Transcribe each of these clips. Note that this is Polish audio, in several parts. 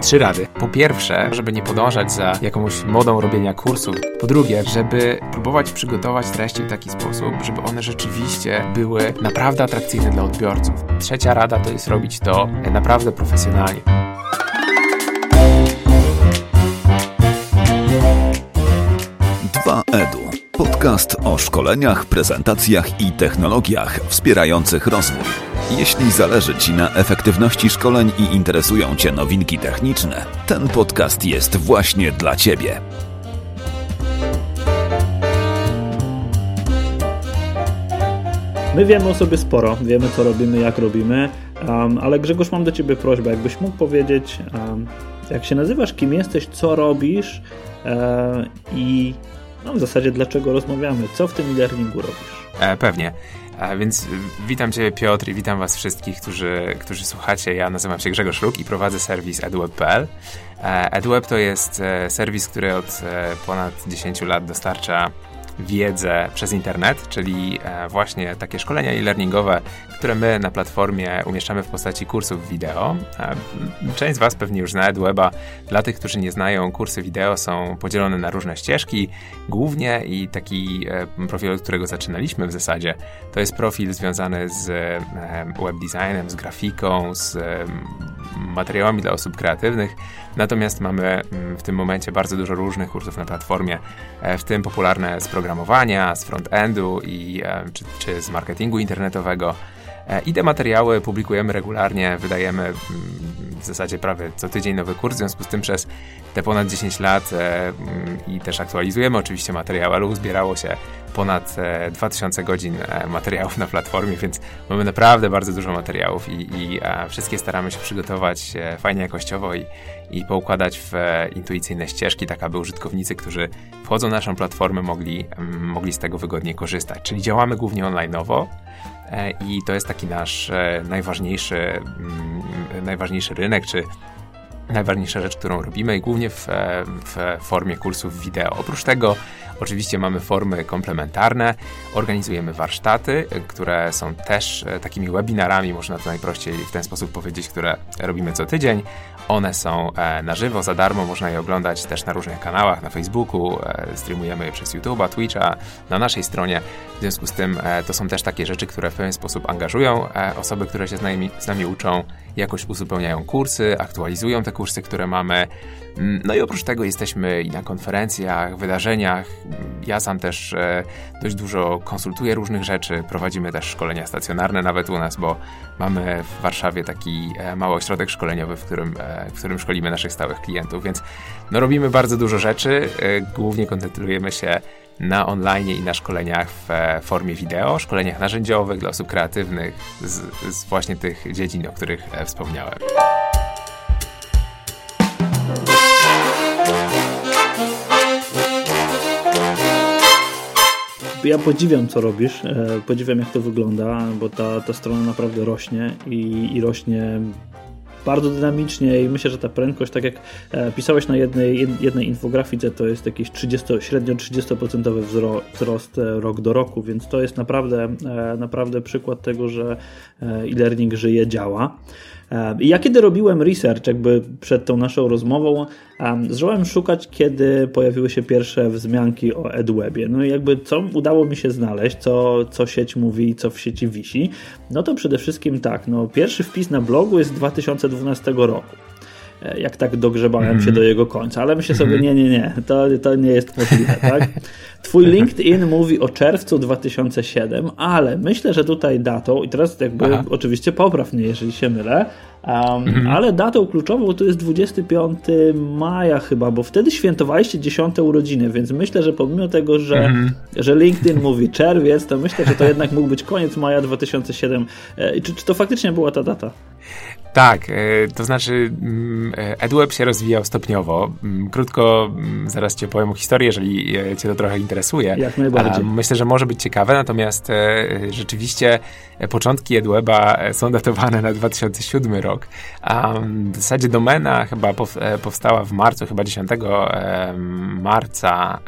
trzy rady. Po pierwsze, żeby nie podążać za jakąś modą robienia kursów. Po drugie, żeby próbować przygotować treści w taki sposób, żeby one rzeczywiście były naprawdę atrakcyjne dla odbiorców. Trzecia rada to jest robić to naprawdę profesjonalnie. Dwa Edu. Podcast o szkoleniach, prezentacjach i technologiach wspierających rozwój. Jeśli zależy Ci na efektywności szkoleń i interesują Cię nowinki techniczne, ten podcast jest właśnie dla Ciebie. My wiemy o sobie sporo, wiemy co robimy, jak robimy, um, ale Grzegorz, mam do Ciebie prośbę, jakbyś mógł powiedzieć, um, jak się nazywasz, kim jesteś, co robisz e, i no, w zasadzie dlaczego rozmawiamy, co w tym e-learningu robisz? E, pewnie. A więc witam Cię Piotr i witam Was wszystkich, którzy, którzy słuchacie. Ja nazywam się Grzegorz Luk i prowadzę serwis edweb.pl. Edweb to jest e, serwis, który od e, ponad 10 lat dostarcza wiedzę przez internet, czyli e, właśnie takie szkolenia e-learningowe, które my na platformie umieszczamy w postaci kursów wideo. E, część z Was pewnie już zna EdWeba. Dla tych, którzy nie znają, kursy wideo są podzielone na różne ścieżki. Głównie i taki e, profil, od którego zaczynaliśmy w zasadzie, to jest profil związany z web designem, z grafiką, z materiałami dla osób kreatywnych. Natomiast mamy mm, w tym momencie bardzo dużo różnych kursów na platformie, w tym popularne z programowania, z frontendu i, czy, czy z marketingu internetowego. E, I te materiały publikujemy regularnie, wydajemy mm, w zasadzie prawie co tydzień nowy kurs, w związku z tym przez te ponad 10 lat e, mm, i też aktualizujemy oczywiście materiały, ale uzbierało się ponad 2000 e, godzin materiałów na platformie, więc mamy naprawdę bardzo dużo materiałów i, i wszystkie staramy się przygotować fajnie jakościowo i, i poukładać w intuicyjne ścieżki, tak aby użytkownicy, którzy wchodzą na naszą platformę, mogli, mm, mogli z tego wygodnie korzystać. Czyli działamy głównie online'owo, E, i to jest taki nasz e, najważniejszy, mm, najważniejszy rynek, czy najważniejsza rzecz, którą robimy i głównie w, e, w formie kursów wideo. Oprócz tego oczywiście mamy formy komplementarne, organizujemy warsztaty, które są też takimi webinarami, można to najprościej w ten sposób powiedzieć, które robimy co tydzień. One są na żywo, za darmo, można je oglądać też na różnych kanałach, na Facebooku, streamujemy je przez YouTube'a, Twitcha, na naszej stronie. W związku z tym e, to są też takie rzeczy, które w pewien sposób angażują e, osoby, które się z nami, z nami uczą, jakoś uzupełniają kursy, aktualizują te kursy, które mamy. Mm, no i oprócz tego jesteśmy i na konferencjach, wydarzeniach. Ja sam też e, dość dużo konsultuję różnych rzeczy. Prowadzimy też szkolenia stacjonarne nawet u nas, bo mamy w Warszawie taki mały ośrodek szkoleniowy, w którym, w którym szkolimy naszych stałych klientów, więc no, robimy bardzo dużo rzeczy. Głównie koncentrujemy się na online i na szkoleniach w e, formie wideo, szkoleniach narzędziowych dla osób kreatywnych z, z właśnie tych dziedzin, o których e, wspomniałem. Ja podziwiam, co robisz, e, podziwiam, jak to wygląda, bo ta, ta strona naprawdę rośnie i, i rośnie bardzo dynamicznie i myślę, że ta prędkość, tak jak e, pisałeś na jednej, jednej infografice, to jest jakiś 30, średnio 30% wzrost e, rok do roku, więc to jest naprawdę, naprawdę przykład tego, że e-learning żyje, działa. Ja kiedy robiłem research jakby przed tą naszą rozmową, zacząłem szukać, kiedy pojawiły się pierwsze wzmianki o EdWebie. No i jakby co udało mi się znaleźć, co, co sieć mówi i co w sieci wisi, no to przede wszystkim tak, no pierwszy wpis na blogu jest z 2012 roku. E, jak tak dogrzebałem mm się do jego końca, ale myślę sobie, nie, nie, nie, to, to nie jest możliwe, tak? Twój LinkedIn mówi o czerwcu 2007, ale myślę, że tutaj datą, i teraz jakby Aha. oczywiście popraw mnie, jeżeli się mylę, Um, mhm. Ale datą kluczową to jest 25 maja chyba, bo wtedy świętowaliście 10 urodziny, więc myślę, że pomimo tego, że, mhm. że LinkedIn mówi czerwiec, to myślę, że to jednak mógł być koniec maja 2007. E, czy, czy to faktycznie była ta data? Tak, e, to znaczy mm, e, EdWeb się rozwijał stopniowo. Mm, krótko mm, zaraz ci opowiem historię, jeżeli cię to trochę interesuje. Jak najbardziej. Myślę, że może być ciekawe, natomiast rzeczywiście początki EdWeba są datowane na 2007 rok. W zasadzie domena chyba powstała w marcu, chyba 10 marca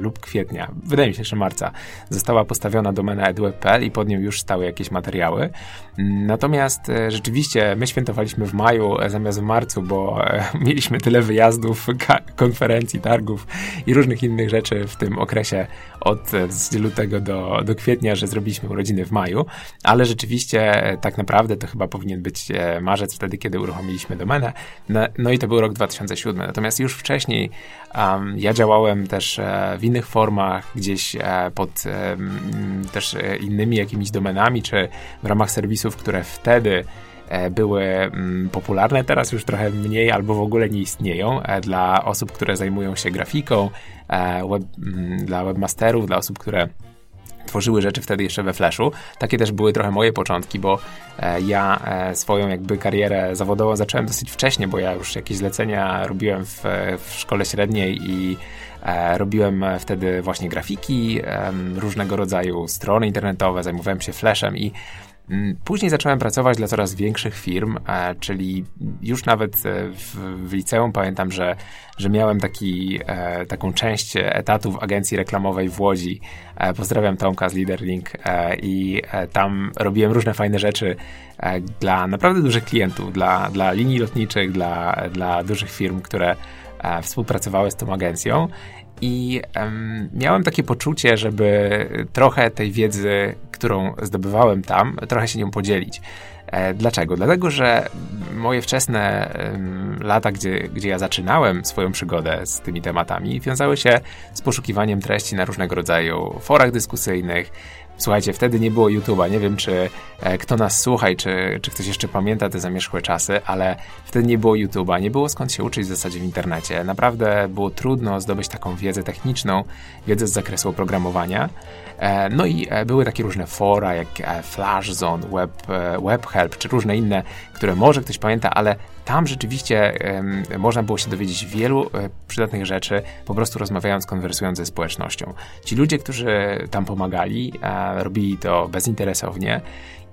lub kwietnia, wydaje mi się, że marca, została postawiona domena edweb.pl i pod nią już stały jakieś materiały. Natomiast rzeczywiście rzeczywiście my świętowaliśmy w maju zamiast w marcu, bo mieliśmy tyle wyjazdów, konferencji, targów i różnych innych rzeczy w tym okresie od lutego do, do kwietnia, że zrobiliśmy urodziny w maju, ale rzeczywiście tak naprawdę to chyba powinien być marzec, wtedy kiedy uruchomiliśmy domenę. No, no i to był rok 2007. Natomiast już wcześniej um, ja działałem też e, w innych formach, gdzieś e, pod e, też innymi jakimiś domenami, czy w ramach serwisów, które wtedy były mm, popularne, teraz już trochę mniej albo w ogóle nie istnieją dla osób, które zajmują się grafiką, web, mm, dla webmasterów, dla osób, które tworzyły rzeczy wtedy jeszcze we Flashu. Takie też były trochę moje początki, bo e, ja e, swoją jakby karierę zawodową zacząłem dosyć wcześnie, bo ja już jakieś zlecenia robiłem w, w szkole średniej i e, robiłem wtedy właśnie grafiki, różnego rodzaju strony internetowe, zajmowałem się Flashem i później zacząłem pracować dla coraz większych firm, e, czyli już nawet e, w, w liceum pamiętam, że, że miałem taki, e, taką część etatu w agencji reklamowej w Łodzi. Pozdrawiam Tomka z Leaderlink i tam robiłem różne fajne rzeczy dla naprawdę dużych klientów, dla, dla linii lotniczych, dla, dla dużych firm, które współpracowały z tą agencją i um, miałem takie poczucie, żeby trochę tej wiedzy, którą zdobywałem tam, trochę się nią podzielić. E, dlaczego? Dlatego, że moje wczesne lata, gdzie, gdzie ja zaczynałem swoją przygodę z tymi tematami, wiązały się z poszukiwaniem treści na różnego rodzaju forach dyskusyjnych, Słuchajcie, wtedy nie było YouTube'a. Nie wiem, czy e, kto nas słucha i czy, czy ktoś jeszcze pamięta te zamierzchłe czasy, ale wtedy nie było YouTube'a, nie było skąd się uczyć w zasadzie w internecie. Naprawdę było trudno zdobyć taką wiedzę techniczną, wiedzę z zakresu oprogramowania. E, no i e, były takie różne fora, jak e, FlashZone, Web, WebHelp, czy różne inne, które może ktoś pamięta, ale tam rzeczywiście można było się dowiedzieć wielu przydatnych rzeczy, po prostu rozmawiając, konwersując ze społecznością. Ci ludzie, którzy tam pomagali, robili to bezinteresownie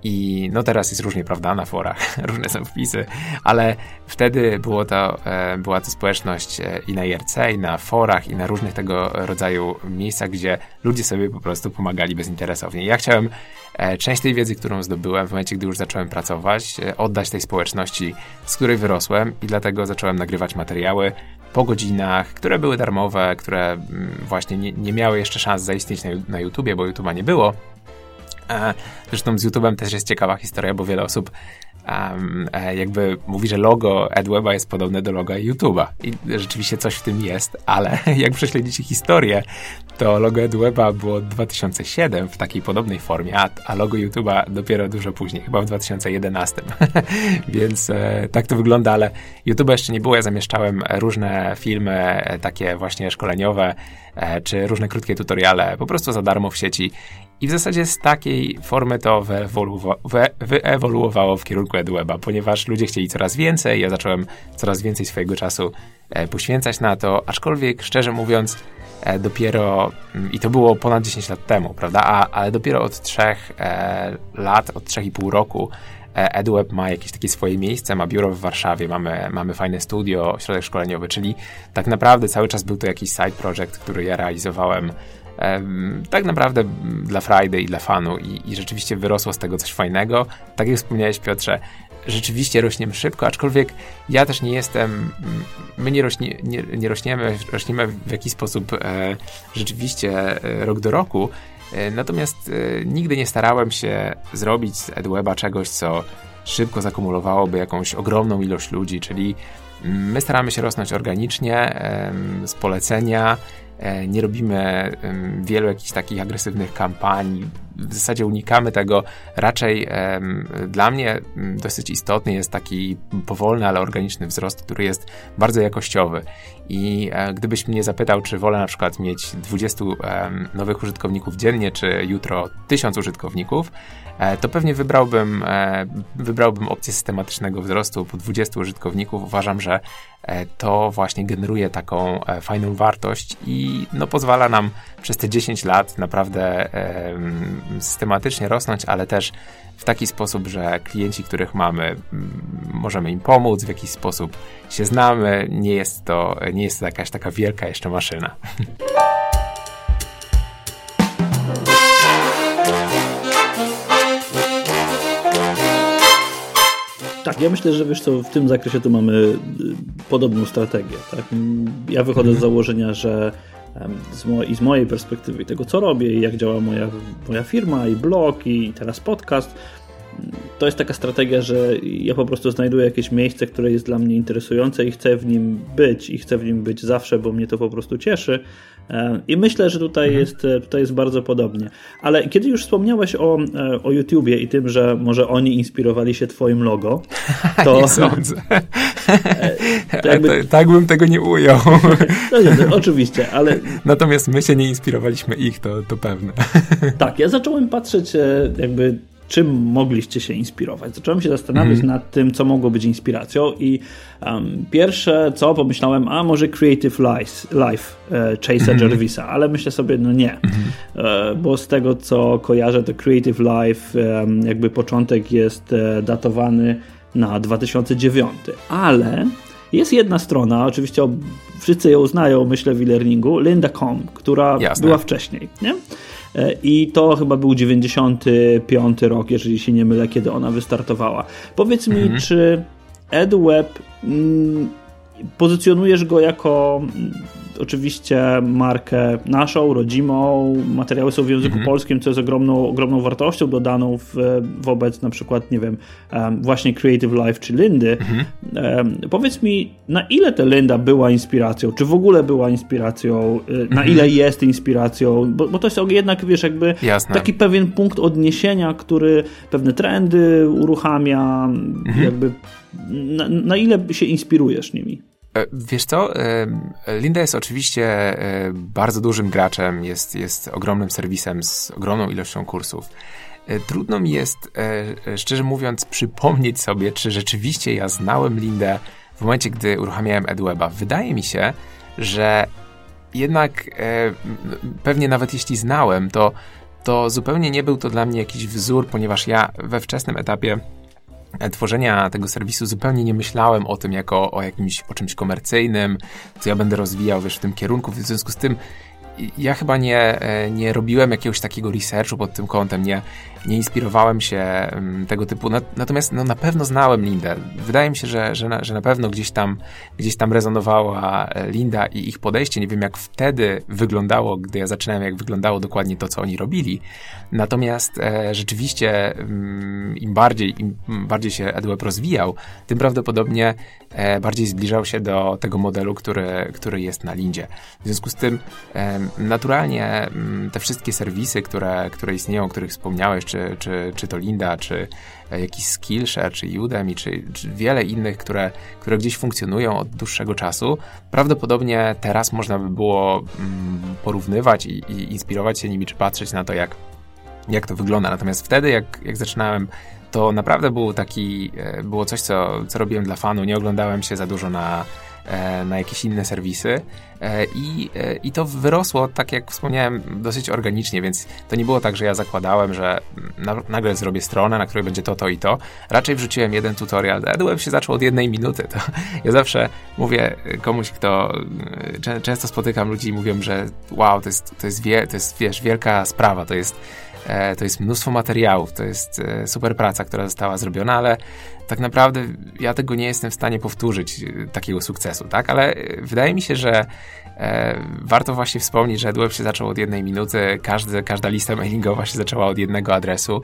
i no teraz jest różnie, prawda, na forach, różne są wpisy, ale wtedy było to, e, była to społeczność e, i na IRC, i na forach, i na różnych tego rodzaju miejscach, gdzie ludzie sobie po prostu pomagali bezinteresownie. Ja chciałem e, część tej wiedzy, którą zdobyłem w momencie, gdy już zacząłem pracować, oddać tej społeczności, z której wyrosłem i dlatego zacząłem nagrywać materiały po godzinach, które były darmowe, które mm, właśnie nie, nie miały jeszcze szans zaistnieć na, na YouTubie, bo YouTube'a nie było, Zresztą z YouTube'em też jest ciekawa historia, bo wiele osób um, jakby mówi, że logo AdWeba jest podobne do loga YouTube'a. I rzeczywiście coś w tym jest, ale jak prześledzicie historię, to logo AdWeba było 2007 w takiej podobnej formie, a, a logo YouTube'a dopiero dużo później, chyba w 2011. Więc e, tak to wygląda, ale YouTube'a jeszcze nie było. Ja zamieszczałem różne filmy, e, takie właśnie szkoleniowe, e, czy różne krótkie tutoriale, po prostu za darmo w sieci i w zasadzie z takiej formy to wyewoluowało w kierunku EduWeba, ponieważ ludzie chcieli coraz więcej, ja zacząłem coraz więcej swojego czasu e, poświęcać na to, aczkolwiek szczerze mówiąc, e, dopiero, mm, i to było ponad 10 lat temu, prawda, A, ale dopiero od 3 e, lat, od 3,5 roku EduWeb ma jakieś takie swoje miejsce, ma biuro w Warszawie, mamy, mamy fajne studio, środek szkoleniowy, czyli tak naprawdę cały czas był to jakiś side project, który ja realizowałem tak naprawdę dla Friday i dla fanu i, i rzeczywiście wyrosło z tego coś fajnego. Tak jak wspomniałeś Piotrze, rzeczywiście rośniemy szybko, aczkolwiek ja też nie jestem, my nie, rośnie, nie, nie rośniemy, rośniemy w jakiś sposób e, rzeczywiście e, rok do roku, e, natomiast e, nigdy nie starałem się zrobić z EdWeba czegoś, co szybko zakumulowałoby jakąś ogromną ilość ludzi, czyli my staramy się rosnąć organicznie, z polecenia, nie robimy wielu jakichś takich agresywnych kampanii. W zasadzie unikamy tego. Raczej dla mnie dosyć istotny jest taki powolny, ale organiczny wzrost, który jest bardzo jakościowy. I e, gdybyś mnie zapytał, czy wolę na przykład mieć 20 nowych użytkowników dziennie, czy jutro 1000 użytkowników, e, to pewnie wybrałbym, wybrałbym opcję systematycznego wzrostu po 20 użytkowników. Uważam, że to właśnie generuje taką fajną wartość i no, pozwala nam przez te 10 lat naprawdę e, systematycznie rosnąć, ale też w taki sposób, że klienci, których mamy, możemy im pomóc, w jakiś sposób się znamy. Nie jest to, nie jest to jakaś taka wielka jeszcze maszyna. Tak, ja myślę, że wiesz co, w tym zakresie tu mamy y, podobną strategię. Tak? Ja wychodzę z mhm. założenia, że i z mojej perspektywy, tego co robię i jak działa moja, moja firma i blog i teraz podcast, to jest taka strategia, że ja po prostu znajduję jakieś miejsce, które jest dla mnie interesujące i chcę w nim być i chcę w nim być zawsze, bo mnie to po prostu cieszy. E, I myślę, że tutaj, mhm. jest, e, tutaj jest bardzo podobnie. Ale kiedy już wspomniałeś o, e, o YouTubie i tym, że może oni inspirowali się twoim logo, to... nie sądzę. To jakby... tak bym tego nie ujął. No nie, no, oczywiście, ale... Natomiast my się nie inspirowaliśmy ich, to, to pewne. Tak, ja zacząłem patrzeć jakby czym mogliście się inspirować. Zacząłem się zastanawiać mm. nad tym, co mogło być inspiracją i um, pierwsze co pomyślałem, a może Creative Life, life e, Chase'a mm. Jarvisa, ale myślę sobie, no nie, mm. e, bo z tego co kojarzę, to Creative Life e, jakby początek jest e, datowany na 2009, ale jest jedna strona, oczywiście wszyscy ją znają, myślę, w e-learningu, Linda.com, która Jasne. była wcześniej, nie? E, I to chyba był 95 rok, jeżeli się nie mylę, kiedy ona wystartowała. Powiedz mi, mhm. czy EdWeb mm, pozycjonujesz go jako oczywiście markę naszą, rodzimą. Materiały są w języku mhm. polskim, co jest ogromną, ogromną wartością dodaną w, wobec na przykład, nie wiem, właśnie Creative Life czy Lindy. Mhm. Powiedz mi, na ile ta Linda była inspiracją? Czy w ogóle była inspiracją? Y, na mhm. ile jest inspiracją? Bo, bo, to jest jednak, wiesz, jakby Jasne. taki pewien punkt odniesienia, który pewne trendy uruchamia, mhm. jakby na, na ile się inspirujesz nimi? E, wiesz co, e, Linda jest oczywiście e, bardzo dużym graczem, jest, jest ogromnym serwisem z ogromną ilością kursów. Trudno mi jest, szczerze mówiąc, przypomnieć sobie, czy rzeczywiście ja znałem Lindę w momencie, gdy uruchamiałem EdWeba. Wydaje mi się, że jednak pewnie nawet jeśli znałem, to, to zupełnie nie był to dla mnie jakiś wzór, ponieważ ja we wczesnym etapie tworzenia tego serwisu zupełnie nie myślałem o tym jako o jakimś, o czymś komercyjnym, co ja będę rozwijał, wiesz, w tym kierunku, w związku z tym ja chyba nie, e, nie robiłem jakiegoś takiego researchu pod tym kątem, nie, nie inspirowałem się tego typu. Natomiast no, na pewno znałem Lindę. Wydaje mi się, że, że, na, że na pewno gdzieś tam, gdzieś tam rezonowała e, Linda i ich podejście. Nie wiem, jak wtedy wyglądało, gdy ja zaczynałem, jak wyglądało dokładnie to, co oni robili. Natomiast e, rzeczywiście mm, im bardziej, im bardziej się AdWeb rozwijał, tym prawdopodobnie e, bardziej zbliżał się do tego modelu, który, który jest na Lindzie. W związku z tym e, naturalnie mm, te wszystkie serwisy, które, które istnieją, o których wspomniałeś, czy, czy, czy to Linda, czy e, jakiś Skillshare, czy Udemy, czy, czy wiele innych, które, które gdzieś funkcjonują od dłuższego czasu, prawdopodobnie teraz można by było mm, porównywać i, i inspirować się nimi, czy patrzeć na to, jak jak to wygląda. Natomiast wtedy, jak, jak zaczynałem, to naprawdę był taki, e, było coś, co, co robiłem dla fanu. Nie oglądałem się za dużo na, na jakieś inne serwisy e, i, i to wyrosło, tak jak wspomniałem, dosyć organicznie, więc to nie było tak, że ja zakładałem, że na, nagle zrobię stronę, na której będzie to, to i to. Raczej wrzuciłem jeden tutorial. AdWeb się zaczął od jednej minuty. To ja zawsze mówię komuś, kto często spotykam ludzi i mówią, że wow, to jest, to jest, wie, to jest wiesz, wielka sprawa, to jest E, to jest mnóstwo materiałów, to jest e, super praca, która została zrobiona, ale tak naprawdę ja tego nie jestem w stanie powtórzyć, e, takiego sukcesu, tak? Ale wydaje mi się, że warto właśnie wspomnieć, że AdWeb się zaczął od jednej minuty, każdy, każda lista mailingowa się zaczęła od jednego adresu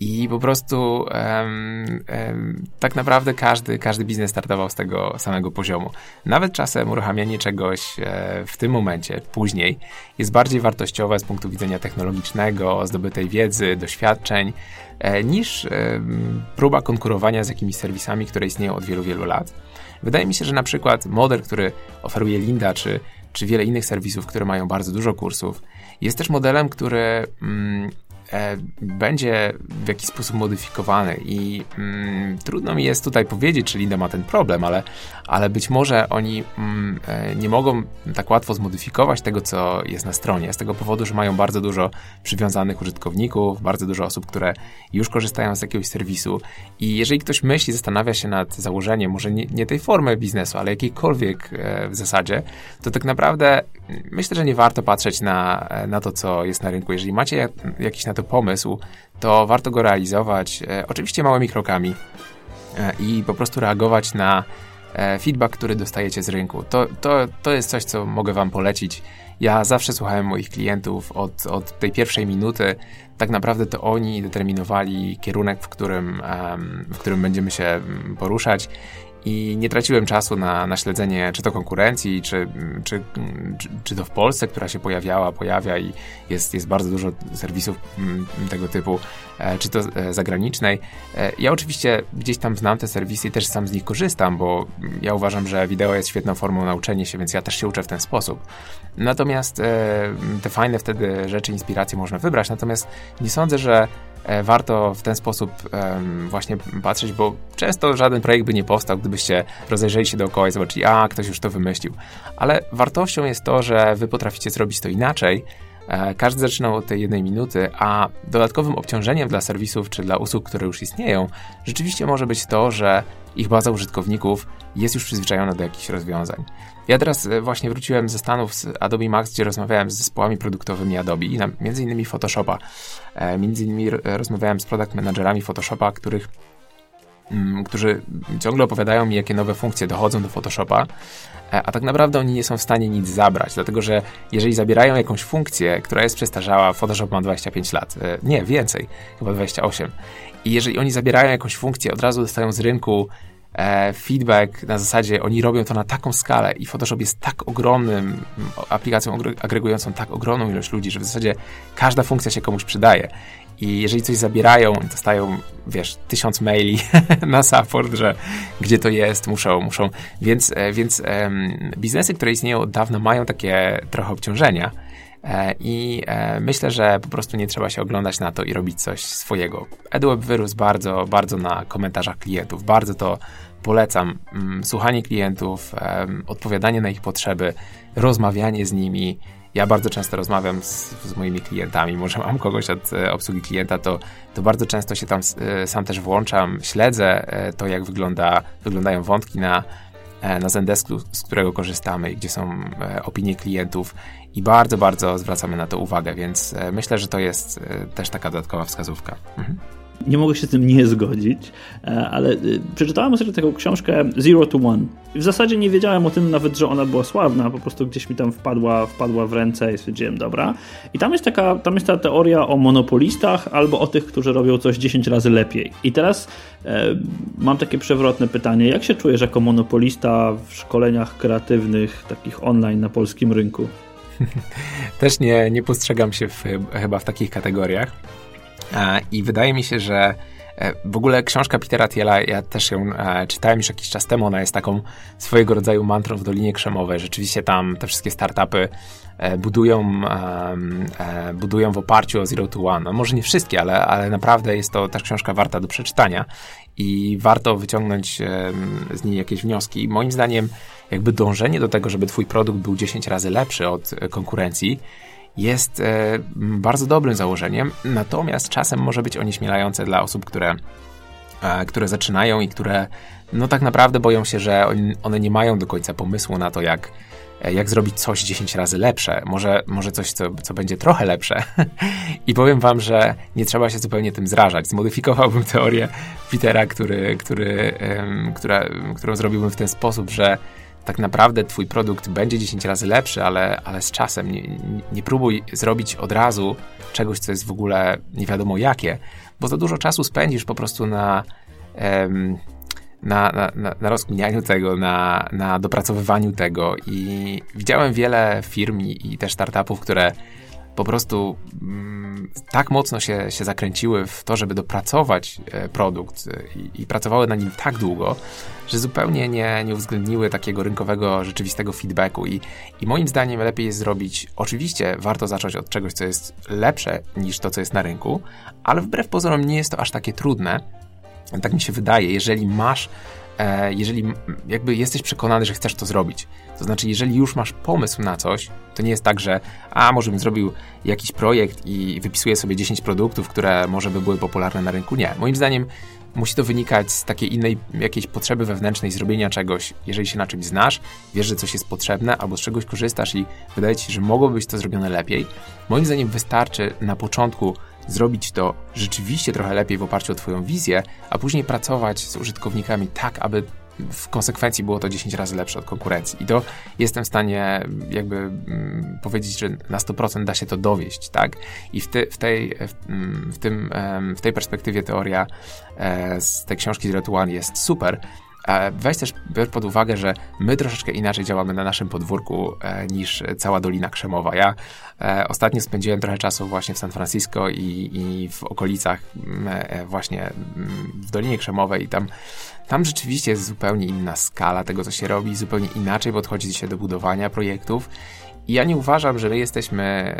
i po prostu um, um, tak naprawdę każdy, każdy biznes startował z tego samego poziomu. Nawet czasem uruchamianie czegoś e, w tym momencie, później, jest bardziej wartościowe z punktu widzenia technologicznego, zdobytej wiedzy, doświadczeń, e, niż e, próba konkurowania z jakimiś serwisami, które istnieją od wielu, wielu lat. Wydaje mi się, że na przykład model, który oferuje Linda, czy, czy wiele innych serwisów, które mają bardzo dużo kursów, jest też modelem, który mm, będzie w jakiś sposób modyfikowany i mm, trudno mi jest tutaj powiedzieć, czy Linda ma ten problem, ale, ale być może oni mm, e, nie mogą tak łatwo zmodyfikować tego, co jest na stronie, z tego powodu, że mają bardzo dużo przywiązanych użytkowników, bardzo dużo osób, które już korzystają z jakiegoś serwisu i jeżeli ktoś myśli, zastanawia się nad założeniem może nie, nie tej formy biznesu, ale jakiejkolwiek e, w zasadzie, to tak naprawdę myślę, że nie warto patrzeć na, na to, co jest na rynku. Jeżeli macie jakiś na to pomysł, to warto go realizować. E, oczywiście małymi krokami. i po prostu reagować na feedback, który dostajecie z rynku. To, to, to jest coś, co mogę Wam polecić. Ja zawsze słuchałem moich klientów od, od tej pierwszej minuty. Tak naprawdę to oni determinowali kierunek, w którym, w którym będziemy się poruszać i nie traciłem czasu na, na śledzenie czy to konkurencji, czy, czy, czy, czy, to w Polsce, która się pojawiała, pojawia i jest, jest bardzo dużo serwisów mm, tego typu, e, czy to e, zagranicznej. E, ja oczywiście gdzieś tam znam te serwisy i też sam z nich korzystam, bo ja uważam, że wideo jest świetną formą nauczenia się, więc ja też się uczę w ten sposób. Natomiast te fajne wtedy rzeczy, inspiracje można wybrać, natomiast nie sądzę, że warto w ten sposób właśnie patrzeć, bo często żaden projekt by nie powstał, gdybyście rozejrzeli się dookoła i zobaczyli, a ktoś już to wymyślił. Ale wartością jest to, że wy potraficie zrobić to inaczej. E, każdy zaczynał od tej jednej minuty, a dodatkowym obciążeniem dla serwisów czy dla usług, które już istnieją, rzeczywiście może być to, że ich baza użytkowników jest już przyzwyczajona do jakichś rozwiązań. Ja teraz e, właśnie wróciłem ze Stanów z Adobe Max, gdzie rozmawiałem z zespołami produktowymi Adobe, między innymi Photoshopa. E, między innymi rozmawiałem z product managerami Photoshopa, których mm, którzy ciągle opowiadają mi, jakie nowe funkcje dochodzą do Photoshopa, e, a tak naprawdę oni nie są w stanie nic zabrać, dlatego że jeżeli zabierają jakąś funkcję, która jest przestarzała, Photoshop ma 25 lat, nie, więcej, chyba 28, i jeżeli oni zabierają jakąś funkcję, od razu dostają z rynku e, feedback na zasadzie oni robią to na taką skalę i Photoshop jest tak ogromnym aplikacją agregującą tak ogromną ilość ludzi, że w zasadzie każda funkcja się komuś przydaje. I jeżeli coś zabierają, dostają, wiesz, tysiąc maili na support, że gdzie to jest, muszą, muszą. Więc, e, więc um, biznesy, które istnieją od dawna, mają takie trochę obciążenia. E, I e, myślę, że po prostu nie trzeba się oglądać na to i robić coś swojego. EdWeb wyrósł bardzo, bardzo na komentarzach klientów. Bardzo to polecam. Mm, słuchanie klientów, odpowiadanie na ich potrzeby, rozmawianie z nimi. Ja bardzo często rozmawiam z, z, moimi klientami. Może mam kogoś od e, obsługi klienta, to, to bardzo często się tam sam też włączam, śledzę to, jak wygląda, wyglądają wątki na, na Zendesku, z którego korzystamy i gdzie są opinie klientów i bardzo, bardzo zwracamy na to uwagę, więc e, myślę, że to jest e, też taka dodatkowa wskazówka. Mhm. Nie mogę się z tym nie zgodzić, e, ale przeczytałem sobie taką książkę Zero to One. W zasadzie nie wiedziałem o tym nawet, że ona była sławna, po prostu gdzieś mi tam wpadła, wpadła w ręce i stwierdziłem, dobra. I tam jest taka, tam jest ta teoria o monopolistach albo o tych, którzy robią coś 10 razy lepiej. I teraz e, mam takie przewrotne pytanie, jak się czujesz jako monopolista w szkoleniach kreatywnych, takich online na polskim rynku? Też nie, nie postrzegam się w, chyba w takich kategoriach. I wydaje mi się, że e, w ogóle książka Petera Thiela, ja też ją e, czytałem już jakiś czas temu, ona jest taką swojego rodzaju mantrą w Dolinie Krzemowej. Rzeczywiście tam te wszystkie startupy e, budują, budują w oparciu o Zero to One. No, może nie wszystkie, ale, ale naprawdę jest to też książka warta do przeczytania i warto wyciągnąć z niej jakieś wnioski. Moim zdaniem jakby dążenie do tego, żeby twój produkt był 10 razy lepszy od e, konkurencji, jest e, bardzo dobrym założeniem, natomiast czasem może być onieśmielające dla osób, które, które zaczynają i które no tak naprawdę boją się, że one nie mają do końca pomysłu na to, jak, jak zrobić coś 10 razy lepsze, może, może coś, co, co będzie trochę lepsze. I powiem wam, że nie trzeba się zupełnie tym zrażać. Zmodyfikowałbym teorię Petera, który, który, um, która, którą zrobiłbym w ten sposób, że tak naprawdę twój produkt będzie 10 razy lepszy, ale, ale z czasem nie, nie próbuj zrobić od razu czegoś, co jest w ogóle nie wiadomo jakie, bo za dużo czasu spędzisz po prostu na, em, na, na, na, na rozkminianiu tego, na, na dopracowywaniu tego. I widziałem wiele firm i, i też startupów, które po prostu mm, tak mocno się, się zakręciły w to, żeby dopracować e, produkt e, i, i, pracowały na nim tak długo, że zupełnie nie, nie uwzględniły takiego rynkowego, rzeczywistego feedbacku. I, I moim zdaniem lepiej jest zrobić, oczywiście warto zacząć od czegoś, co jest lepsze niż to, co jest na rynku, ale wbrew pozorom nie jest to aż takie trudne. Tak mi się wydaje, jeżeli masz E, jeżeli jakby jesteś przekonany, że chcesz to zrobić. To znaczy, jeżeli już masz pomysł na coś, to nie jest tak, że a może bym zrobił jakiś projekt i wypisuję sobie 10 produktów, które może by były popularne na rynku. Nie. Moim zdaniem musi to wynikać z takiej innej jakiejś potrzeby wewnętrznej zrobienia czegoś, jeżeli się na czymś znasz, wiesz, że coś jest potrzebne, albo z czegoś korzystasz i wydaje ci się, że mogłoby być to zrobione lepiej. Moim zdaniem wystarczy na początku zrobić to rzeczywiście trochę lepiej w oparciu o Twoją wizję, a później pracować z użytkownikami tak, aby w konsekwencji było to 10 razy lepsze od konkurencji. I to jestem w stanie jakby mm, powiedzieć, że na 100% da się to dowieść, tak? I w, te, w, tej, w, mm, w, tym, w tej perspektywie teoria e, z tej książki to One jest super, weź też pod uwagę, że my troszeczkę inaczej działamy na naszym podwórku e, niż cała Dolina Krzemowa. Ja e, ostatnio spędziłem trochę czasu właśnie w San Francisco i, i w okolicach właśnie w Dolinie Krzemowej i tam tam rzeczywiście jest zupełnie inna skala tego, co się robi, zupełnie inaczej podchodzi się do budowania projektów. I ja nie uważam, że my jesteśmy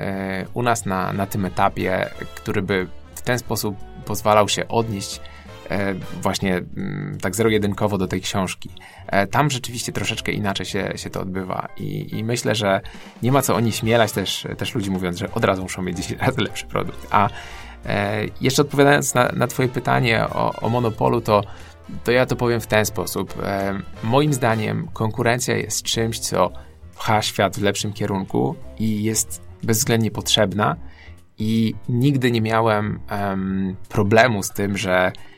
u nas na, na tym etapie, który by w ten sposób pozwalał się odnieść E, właśnie mm, tak zero-jedynkowo do tej książki. E, tam rzeczywiście troszeczkę inaczej się, się to odbywa I, i myślę, że nie ma co oni śmielać też, też ludzi mówiąc, że od razu muszą mieć 10 razy lepszy produkt. A e, jeszcze odpowiadając na, na twoje pytanie o, o monopolu, to to ja to powiem w ten sposób. moim zdaniem konkurencja jest czymś, co pcha świat w lepszym kierunku i jest bezwzględnie potrzebna i nigdy nie miałem um, problemu z tym, że E,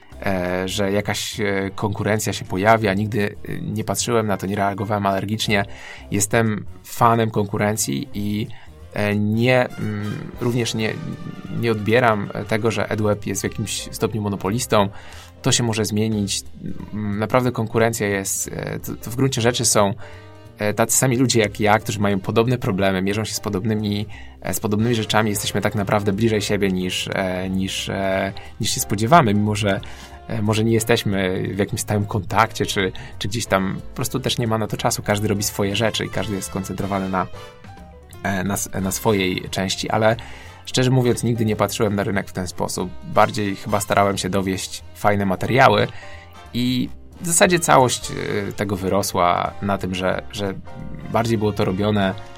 że jakaś e, konkurencja się pojawia. Nigdy e, nie patrzyłem na to, nie reagowałem alergicznie. Jestem fanem konkurencji i nie, mm, również nie, nie odbieram tego, że EdWeb jest w jakimś stopniu monopolistą. To się może zmienić. Mm, naprawdę konkurencja jest, to, to w gruncie rzeczy są tacy sami ludzie jak ja, którzy mają podobne problemy, mierzą się z podobnymi, z podobnymi rzeczami, jesteśmy tak naprawdę bliżej siebie niż, niż, niż się spodziewamy, mimo że E, może nie jesteśmy w jakimś stałym kontakcie, czy, czy gdzieś tam po prostu też nie ma na to czasu. Każdy robi swoje rzeczy i każdy jest skoncentrowany na, e, na, na swojej części, ale szczerze mówiąc, nigdy nie patrzyłem na rynek w ten sposób. Bardziej chyba starałem się dowieść fajne materiały i w zasadzie całość e, tego wyrosła na tym, że, że bardziej było to robione e,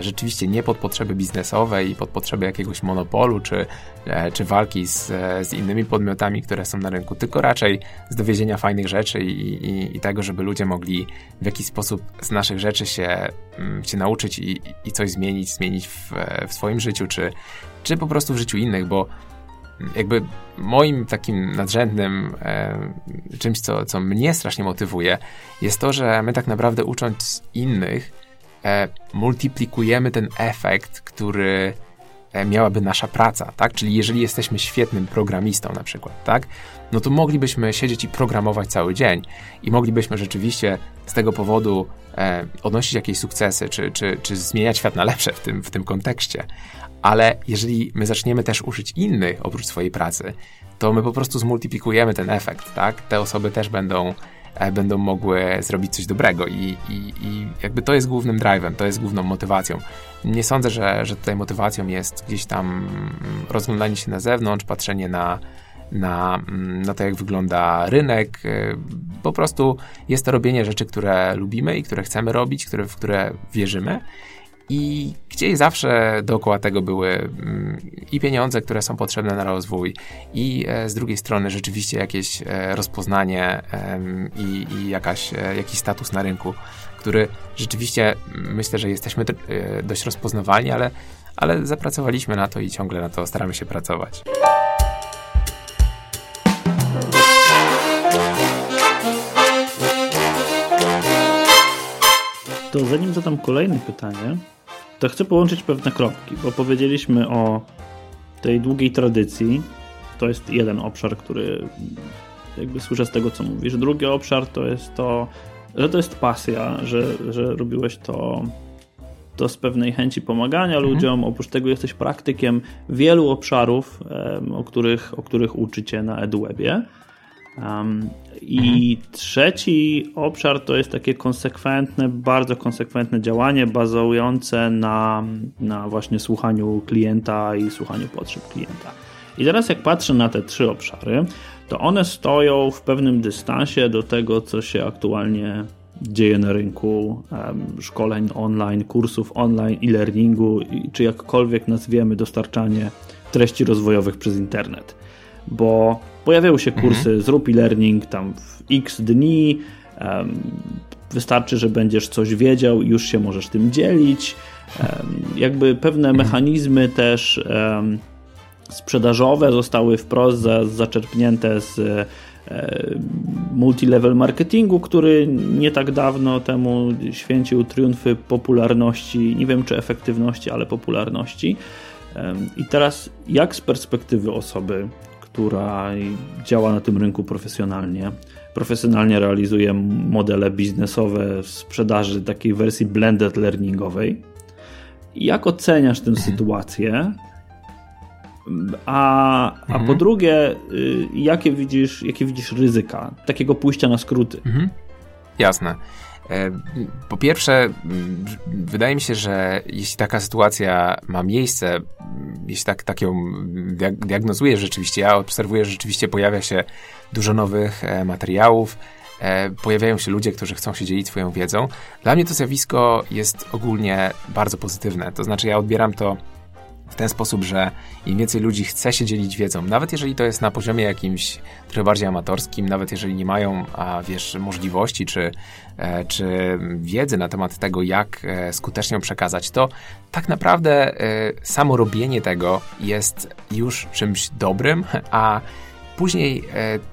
rzeczywiście nie pod potrzeby biznesowe i pod potrzeby jakiegoś monopolu czy, e, czy walki z, e, z innymi podmiotami, które są na rynku, tylko raczej z dowiezienia fajnych rzeczy i, i, i tego, żeby ludzie mogli w jakiś sposób z naszych rzeczy się, mm, się nauczyć i, i coś zmienić, zmienić w, w swoim życiu, czy, czy po prostu w życiu innych, bo jakby moim takim nadrzędnym e, czymś, co, co mnie strasznie motywuje, jest to, że my tak naprawdę ucząc innych, e, multiplikujemy ten efekt, który e, miałaby nasza praca, tak? Czyli jeżeli jesteśmy świetnym programistą na przykład, tak? No to moglibyśmy siedzieć i programować cały dzień i moglibyśmy rzeczywiście z tego powodu e, odnosić jakieś sukcesy, czy, czy, czy zmieniać świat na lepsze w tym, w tym kontekście. Ale jeżeli my zaczniemy też uczyć innych oprócz swojej pracy, to my po prostu zmultiplikujemy ten efekt, tak? Te osoby też będą będą mogły zrobić coś dobrego i, i, i jakby to jest głównym drive'em, to jest główną motywacją. Nie sądzę, że, że tutaj motywacją jest gdzieś tam rozglądanie się na zewnątrz, patrzenie na, na, na to, jak wygląda rynek. E, po prostu jest to robienie rzeczy, które lubimy i które chcemy robić, które, w które wierzymy i gdzieś zawsze dookoła tego były mm, i pieniądze, które są potrzebne na rozwój, i e, z drugiej strony rzeczywiście jakieś e, rozpoznanie i, i jakaś, e, jakiś status na rynku, który rzeczywiście mm, myślę, że jesteśmy dość rozpoznawalni, ale, ale zapracowaliśmy na to i ciągle na to staramy się pracować. To zanim zadam kolejne pytanie, to chcę połączyć pewne kropki, bo powiedzieliśmy o tej długiej tradycji. To jest jeden obszar, który jakby słyszę z tego, co mówisz. Drugi obszar to jest to, że to jest pasja, że, że robiłeś to, to z pewnej chęci pomagania mhm. ludziom. Oprócz tego jesteś praktykiem wielu obszarów, o których, o których uczycie na EduWebie. Um, I mhm. trzeci obszar to jest takie konsekwentne, bardzo konsekwentne działanie bazujące na, na właśnie słuchaniu klienta i słuchaniu potrzeb klienta. I teraz jak patrzę na te trzy obszary, to one stoją w pewnym dystansie do tego, co się aktualnie dzieje na rynku um, szkoleń online, kursów online, e-learningu, czy jakkolwiek nazwiemy dostarczanie treści rozwojowych przez internet. Bo Pojawiają się kursy, mhm. zrób e-learning tam w x dni, um, wystarczy, że będziesz coś wiedział i już się możesz tym dzielić. Um, jakby pewne mhm. mechanizmy też um, sprzedażowe zostały wprost za, zaczerpnięte z e, multilevel marketingu, który nie tak dawno temu święcił triumfy popularności, nie wiem czy efektywności, ale popularności. I teraz, jak z perspektywy osoby, która działa na tym rynku profesjonalnie, profesjonalnie realizuje modele biznesowe sprzedaży takiej wersji blended learningowej, jak oceniasz tę sytuację? A, a mhm. po drugie, y, jakie widzisz, jakie widzisz ryzyka takiego pójścia na skróty? Mhm. Jasne. E, po pierwsze, wydaje mi się, że jeśli taka sytuacja ma miejsce, jeśli tak, tak ją diagnozuję rzeczywiście, ja obserwuję, że rzeczywiście pojawia się dużo nowych e, materiałów, e, pojawiają się ludzie, którzy chcą się dzielić swoją wiedzą. Dla mnie to zjawisko jest ogólnie bardzo pozytywne. To znaczy, ja odbieram to w ten sposób, że im więcej ludzi chce się dzielić wiedzą, nawet jeżeli to jest na poziomie jakimś trochę bardziej amatorskim, nawet jeżeli nie mają, a wiesz, możliwości czy, e, czy wiedzy na temat tego, jak e, skutecznie ją przekazać, to tak naprawdę e, samo robienie tego jest już czymś dobrym, a później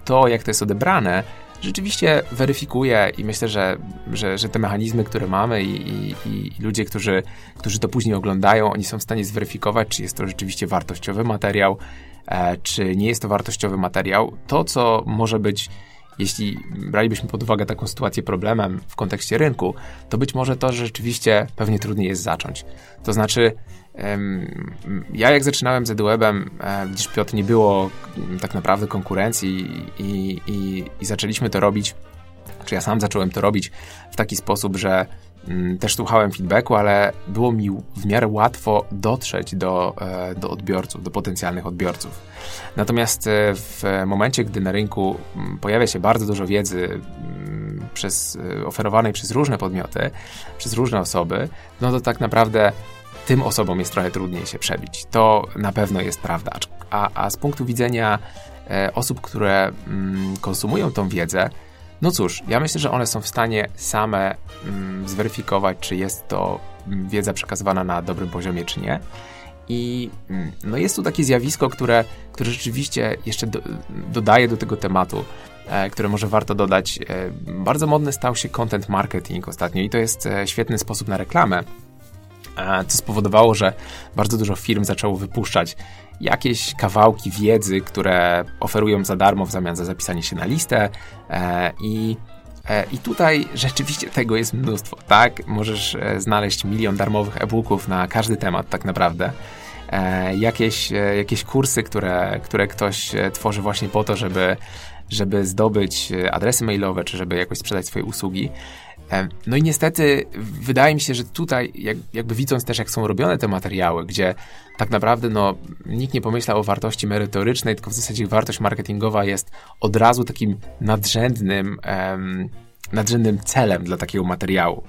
to, jak to jest odebrane, rzeczywiście weryfikuje i myślę, że, że, że te mechanizmy, które mamy i, i, i, ludzie, którzy, którzy to później oglądają, oni są w stanie zweryfikować, czy jest to rzeczywiście wartościowy materiał, e, czy nie jest to wartościowy materiał. To, co może być jeśli bralibyśmy pod uwagę taką sytuację problemem w kontekście rynku, to być może to, że rzeczywiście pewnie trudniej jest zacząć. To znaczy, ja jak zaczynałem z EduWebem, e, gdyż Piotr nie było tak naprawdę konkurencji i, i, i zaczęliśmy to robić, czy ja sam zacząłem to robić w taki sposób, że mm, też słuchałem feedbacku, ale było mi w miarę łatwo dotrzeć do, e, do odbiorców, do potencjalnych odbiorców. Natomiast e, w momencie, gdy na rynku mm, pojawia się bardzo dużo wiedzy mm, przez, oferowanej przez różne podmioty, przez różne osoby, no to tak naprawdę tym osobom jest trochę trudniej się przebić. To na pewno jest prawda. A, a z punktu widzenia e, osób, które mm, konsumują tą wiedzę, no cóż, ja myślę, że one są w stanie same mm, zweryfikować, czy jest to mm, wiedza przekazywana na dobrym poziomie, czy nie. I mm, no jest tu takie zjawisko, które, które rzeczywiście jeszcze do, dodaje do tego tematu, e, które może warto dodać. E, bardzo modny stał się content marketing ostatnio i to jest e, świetny sposób na reklamę co spowodowało, że bardzo dużo firm zaczęło wypuszczać jakieś kawałki wiedzy, które oferują za darmo w zamian za zapisanie się na listę e, i e, i tutaj rzeczywiście tego jest mnóstwo, tak? Możesz e, znaleźć milion darmowych e-booków na każdy temat tak naprawdę. Jakieś, jakieś kursy, które, które ktoś tworzy właśnie po to, żeby, żeby zdobyć adresy mailowe, czy żeby jakoś sprzedać swoje usługi. No i niestety wydaje mi się, że tutaj jak, jakby widząc też jak są robione te materiały, gdzie tak naprawdę no, nikt nie pomyślał o wartości merytorycznej, tylko w zasadzie wartość marketingowa jest od razu takim nadrzędnym um, nadrzędnym celem dla takiego materiału,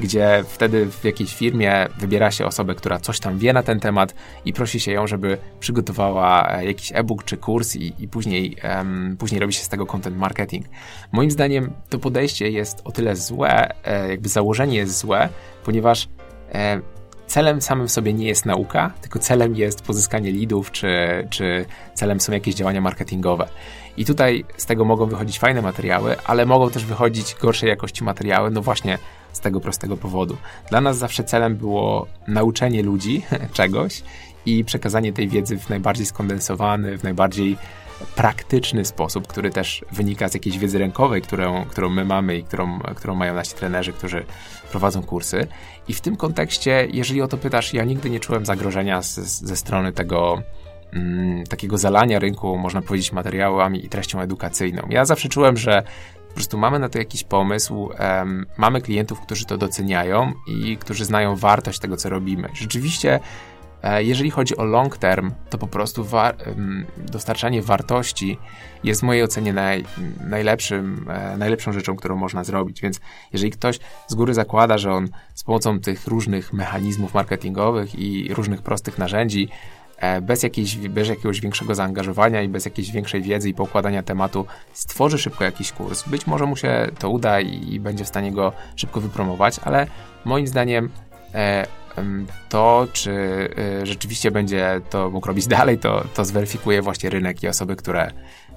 gdzie wtedy w jakiejś firmie wybiera się osobę, która coś tam wie na ten temat i prosi się ją, żeby przygotowała e, jakiś e-book czy kurs i, i później, um, później robi się z tego content marketing. Moim zdaniem to podejście jest o tyle złe, e, jakby założenie jest złe, ponieważ e, celem samym w sobie nie jest nauka, tylko celem jest pozyskanie leadów, czy, czy celem są jakieś działania marketingowe. I tutaj z tego mogą wychodzić fajne materiały, ale mogą też wychodzić gorszej jakości materiały, no właśnie z tego prostego powodu. Dla nas zawsze celem było nauczenie ludzi czegoś i przekazanie tej wiedzy w najbardziej skondensowany, w najbardziej praktyczny sposób, który też wynika z jakiejś wiedzy rękowej, którą, którą my mamy i którą, którą mają nasi trenerzy, którzy prowadzą kursy. I w tym kontekście, jeżeli o to pytasz, ja nigdy nie czułem zagrożenia z, ze strony tego mm, takiego zalania rynku, można powiedzieć, materiałami i treścią edukacyjną. Ja zawsze czułem, że po prostu mamy na to jakiś pomysł, um, mamy klientów, którzy to doceniają i którzy znają wartość tego, co robimy. Rzeczywiście E, jeżeli chodzi o long term, to po prostu wa dostarczanie wartości jest w mojej ocenie naj najlepszym, e, najlepszą rzeczą, którą można zrobić. Więc jeżeli ktoś z góry zakłada, że on z pomocą tych różnych mechanizmów marketingowych i różnych prostych narzędzi bez, jakiejś, bez jakiegoś większego zaangażowania i bez jakiejś większej wiedzy i pokładania tematu stworzy szybko jakiś kurs. Być może mu się to uda i, i będzie w stanie go szybko wypromować, ale moim zdaniem e, to, czy rzeczywiście będzie to mógł robić dalej, to, to zweryfikuje właśnie rynek i osoby, które,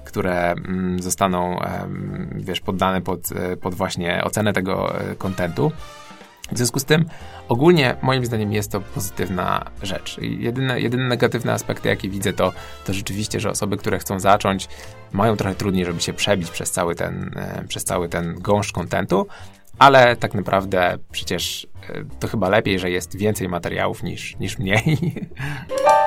które mm, zostaną, wiesz, poddane pod, pod właśnie ocenę tego kontentu. W związku z tym ogólnie moim zdaniem jest to pozytywna rzecz. Jedyne, jedyne negatywne aspekty, jakie widzę, to, to rzeczywiście, że osoby, które chcą zacząć, mają trochę trudniej, żeby się przebić przez cały ten, e, przez cały ten gąszcz kontentu, ale tak naprawdę przecież e, to chyba lepiej, że jest więcej materiałów niż, niż mniej.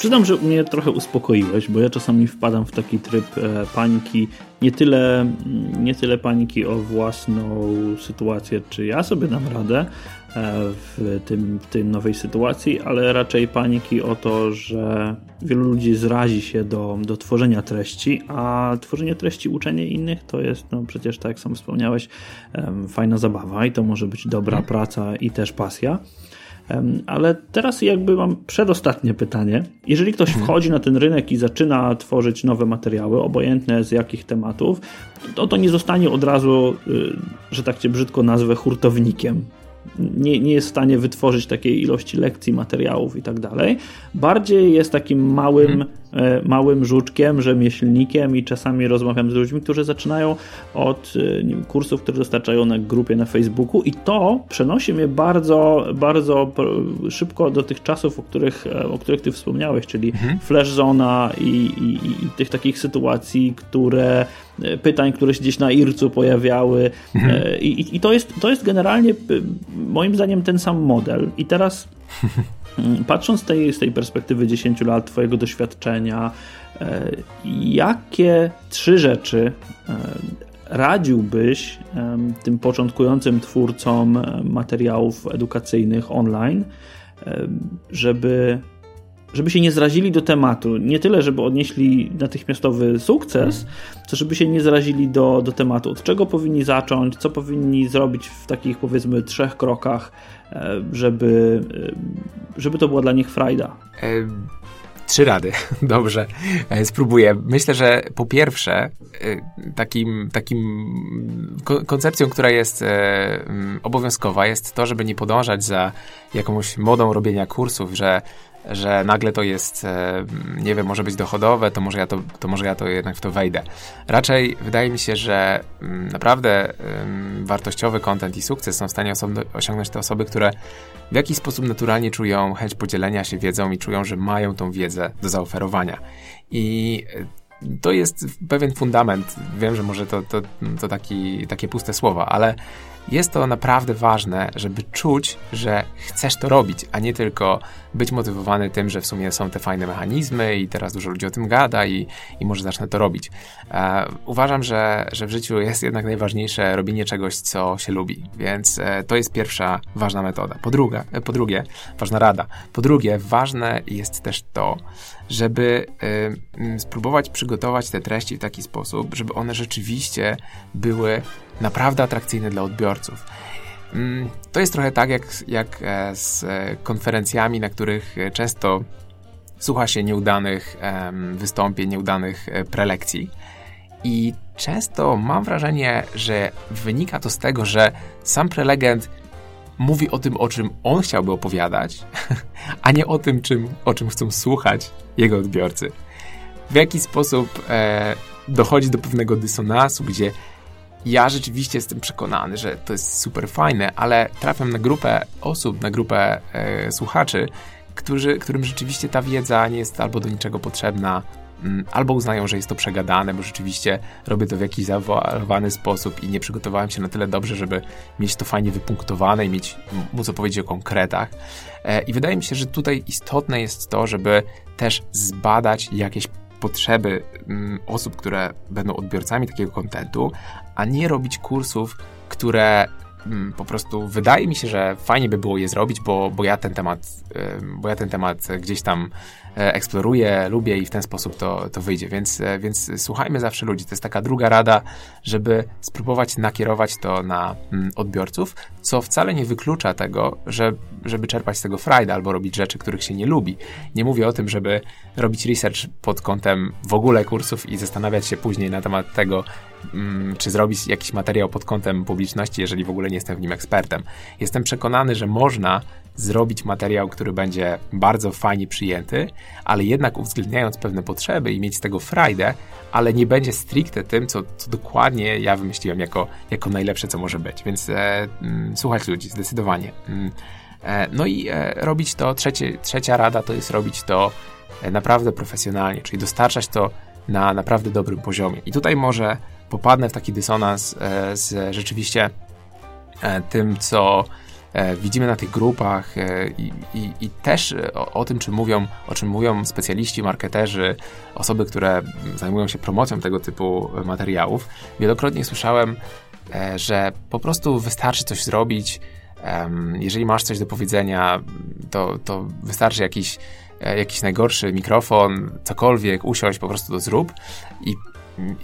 Przyznam, że mnie trochę uspokoiłeś, bo ja czasami wpadam w taki tryb e, paniki, nie tyle, mm, nie tyle paniki o własną sytuację, czy ja sobie dam radę e, w, tym, w tej nowej sytuacji, ale raczej paniki o to, że wielu ludzi zrazi się do, do tworzenia treści, a tworzenie treści, uczenie innych to jest no przecież, tak jak sam wspomniałeś, fajna zabawa i to może być dobra mhm. praca i też pasja. Ale teraz jakby mam przedostatnie pytanie. Jeżeli ktoś mhm. wchodzi na ten rynek i zaczyna tworzyć nowe materiały, obojętne z jakich tematów, to to nie zostanie od razu, y, że tak cię brzydko nazwę, hurtownikiem nie, nie jest w stanie wytworzyć takiej ilości lekcji, materiałów i tak dalej. Bardziej jest takim małym, hmm. Małym żuczkiem, rzemieślnikiem i czasami rozmawiam z ludźmi, którzy zaczynają od e, wiem, kursów, które dostarczają na grupie na Facebooku i to przenosi mnie bardzo, bardzo szybko do tych czasów, o których, e, o których ty wspomniałeś, czyli hmm. Flash Zona i, i, i tych takich sytuacji, które pytań, które się gdzieś na IRCU pojawiały mhm. I, i to, jest, to jest generalnie moim zdaniem ten sam model i teraz patrząc z tej, z tej perspektywy 10 lat twojego doświadczenia e, jakie trzy rzeczy e, radziłbyś tym początkującym twórcom materiałów edukacyjnych online, żeby żeby się nie zrazili do tematu. Nie tyle, żeby odnieśli natychmiastowy sukces, co żeby się nie zrazili do, do tematu. Od czego powinni zacząć, co powinni zrobić w takich powiedzmy trzech krokach, e, żeby, e, żeby to była dla nich frajda. Trzy rady. Dobrze, e, spróbuję. Myślę, że po pierwsze, takim, takim koncepcją, która jest obowiązkowa, jest to, żeby nie podążać za jakąś modą robienia kursów, że że nagle to jest, e, nie wiem, może być dochodowe, to może ja to, to, może ja to jednak w to wejdę. Raczej wydaje mi się, że mm, naprawdę wartościowy content i sukces są w stanie osiągnąć te osoby, które w jakiś sposób naturalnie czują chęć podzielenia się wiedzą i czują, że mają tą wiedzę do zaoferowania. I e, to jest pewien fundament. Wiem, że może to, to, to taki, takie puste słowa, ale jest to naprawdę ważne, żeby czuć, że chcesz to robić, a nie tylko być motywowany tym, że w sumie są te fajne mechanizmy i teraz dużo ludzi o tym gada i, i może zacznę to robić. E, uważam, że, że w życiu jest jednak najważniejsze robienie czegoś, co się lubi, więc e, to jest pierwsza ważna metoda. Po, drugie, e, po drugie, ważna rada. Po drugie, ważne jest też to, żeby y, spróbować przygotować te treści w taki sposób, żeby one rzeczywiście były naprawdę atrakcyjne dla odbiorców. Mm, to jest trochę tak jak, jak e, z e, konferencjami, na których e, często słucha się nieudanych wystąpień, nieudanych prelekcji. I często mam wrażenie, że wynika to z tego, że sam prelegent mówi o tym, o czym on chciałby opowiadać, a nie o tym, czym, o czym chcą słuchać jego odbiorcy. W jaki sposób e, dochodzi do pewnego dysonansu, gdzie ja rzeczywiście jestem przekonany, że to jest super fajne, ale trafiam na grupę osób, na grupę e, słuchaczy, którzy, którym rzeczywiście ta wiedza nie jest albo do niczego potrzebna, mm, albo uznają, że jest to przegadane, bo rzeczywiście robię to w jakiś zawalowany sposób i nie przygotowałem się na tyle dobrze, żeby mieć to fajnie wypunktowane i mieć, móc opowiedzieć o konkretach. E, I wydaje mi się, że tutaj istotne jest to, żeby też zbadać jakieś potrzeby mm, osób, które będą odbiorcami takiego kontentu, a nie robić kursów, które mm, po prostu wydaje mi się, że fajnie by było je zrobić, bo, bo, ja, ten temat, bo ja ten temat gdzieś tam eksploruję, lubię i w ten sposób to, to wyjdzie. Więc, e, więc słuchajmy zawsze ludzi. To jest taka druga rada, żeby spróbować nakierować to na mm, odbiorców, co wcale nie wyklucza tego, że żeby czerpać z tego frajdę albo robić rzeczy, których się nie lubi. Nie mówię o tym, żeby robić research pod kątem w ogóle kursów i zastanawiać się później na temat tego, mm, czy zrobić jakiś materiał pod kątem publiczności, jeżeli w ogóle nie jestem w nim ekspertem. Jestem przekonany, że można zrobić materiał, który będzie bardzo fajnie przyjęty, ale jednak uwzględniając pewne potrzeby i mieć z tego frajdę, ale nie będzie stricte tym, co, co dokładnie ja wymyśliłem jako, jako najlepsze, co może być. Więc e, mm, słuchać ludzi, zdecydowanie. Mm, e, no i e, robić to, trzecie, trzecia rada to jest robić to e, naprawdę profesjonalnie, czyli dostarczać to na naprawdę dobrym poziomie. I tutaj może popadnę w taki dysonans e, z rzeczywiście e, tym, co widzimy na tych grupach e, i, i, i też o, o, tym, czym mówią, o czym mówią specjaliści, marketerzy, osoby, które zajmują się promocją tego typu materiałów. Wielokrotnie słyszałem, e, że po prostu wystarczy coś zrobić. Jeżeli masz coś do powiedzenia, to, to wystarczy jakiś jakiś najgorszy mikrofon, cokolwiek, usiąść, po prostu to zrób i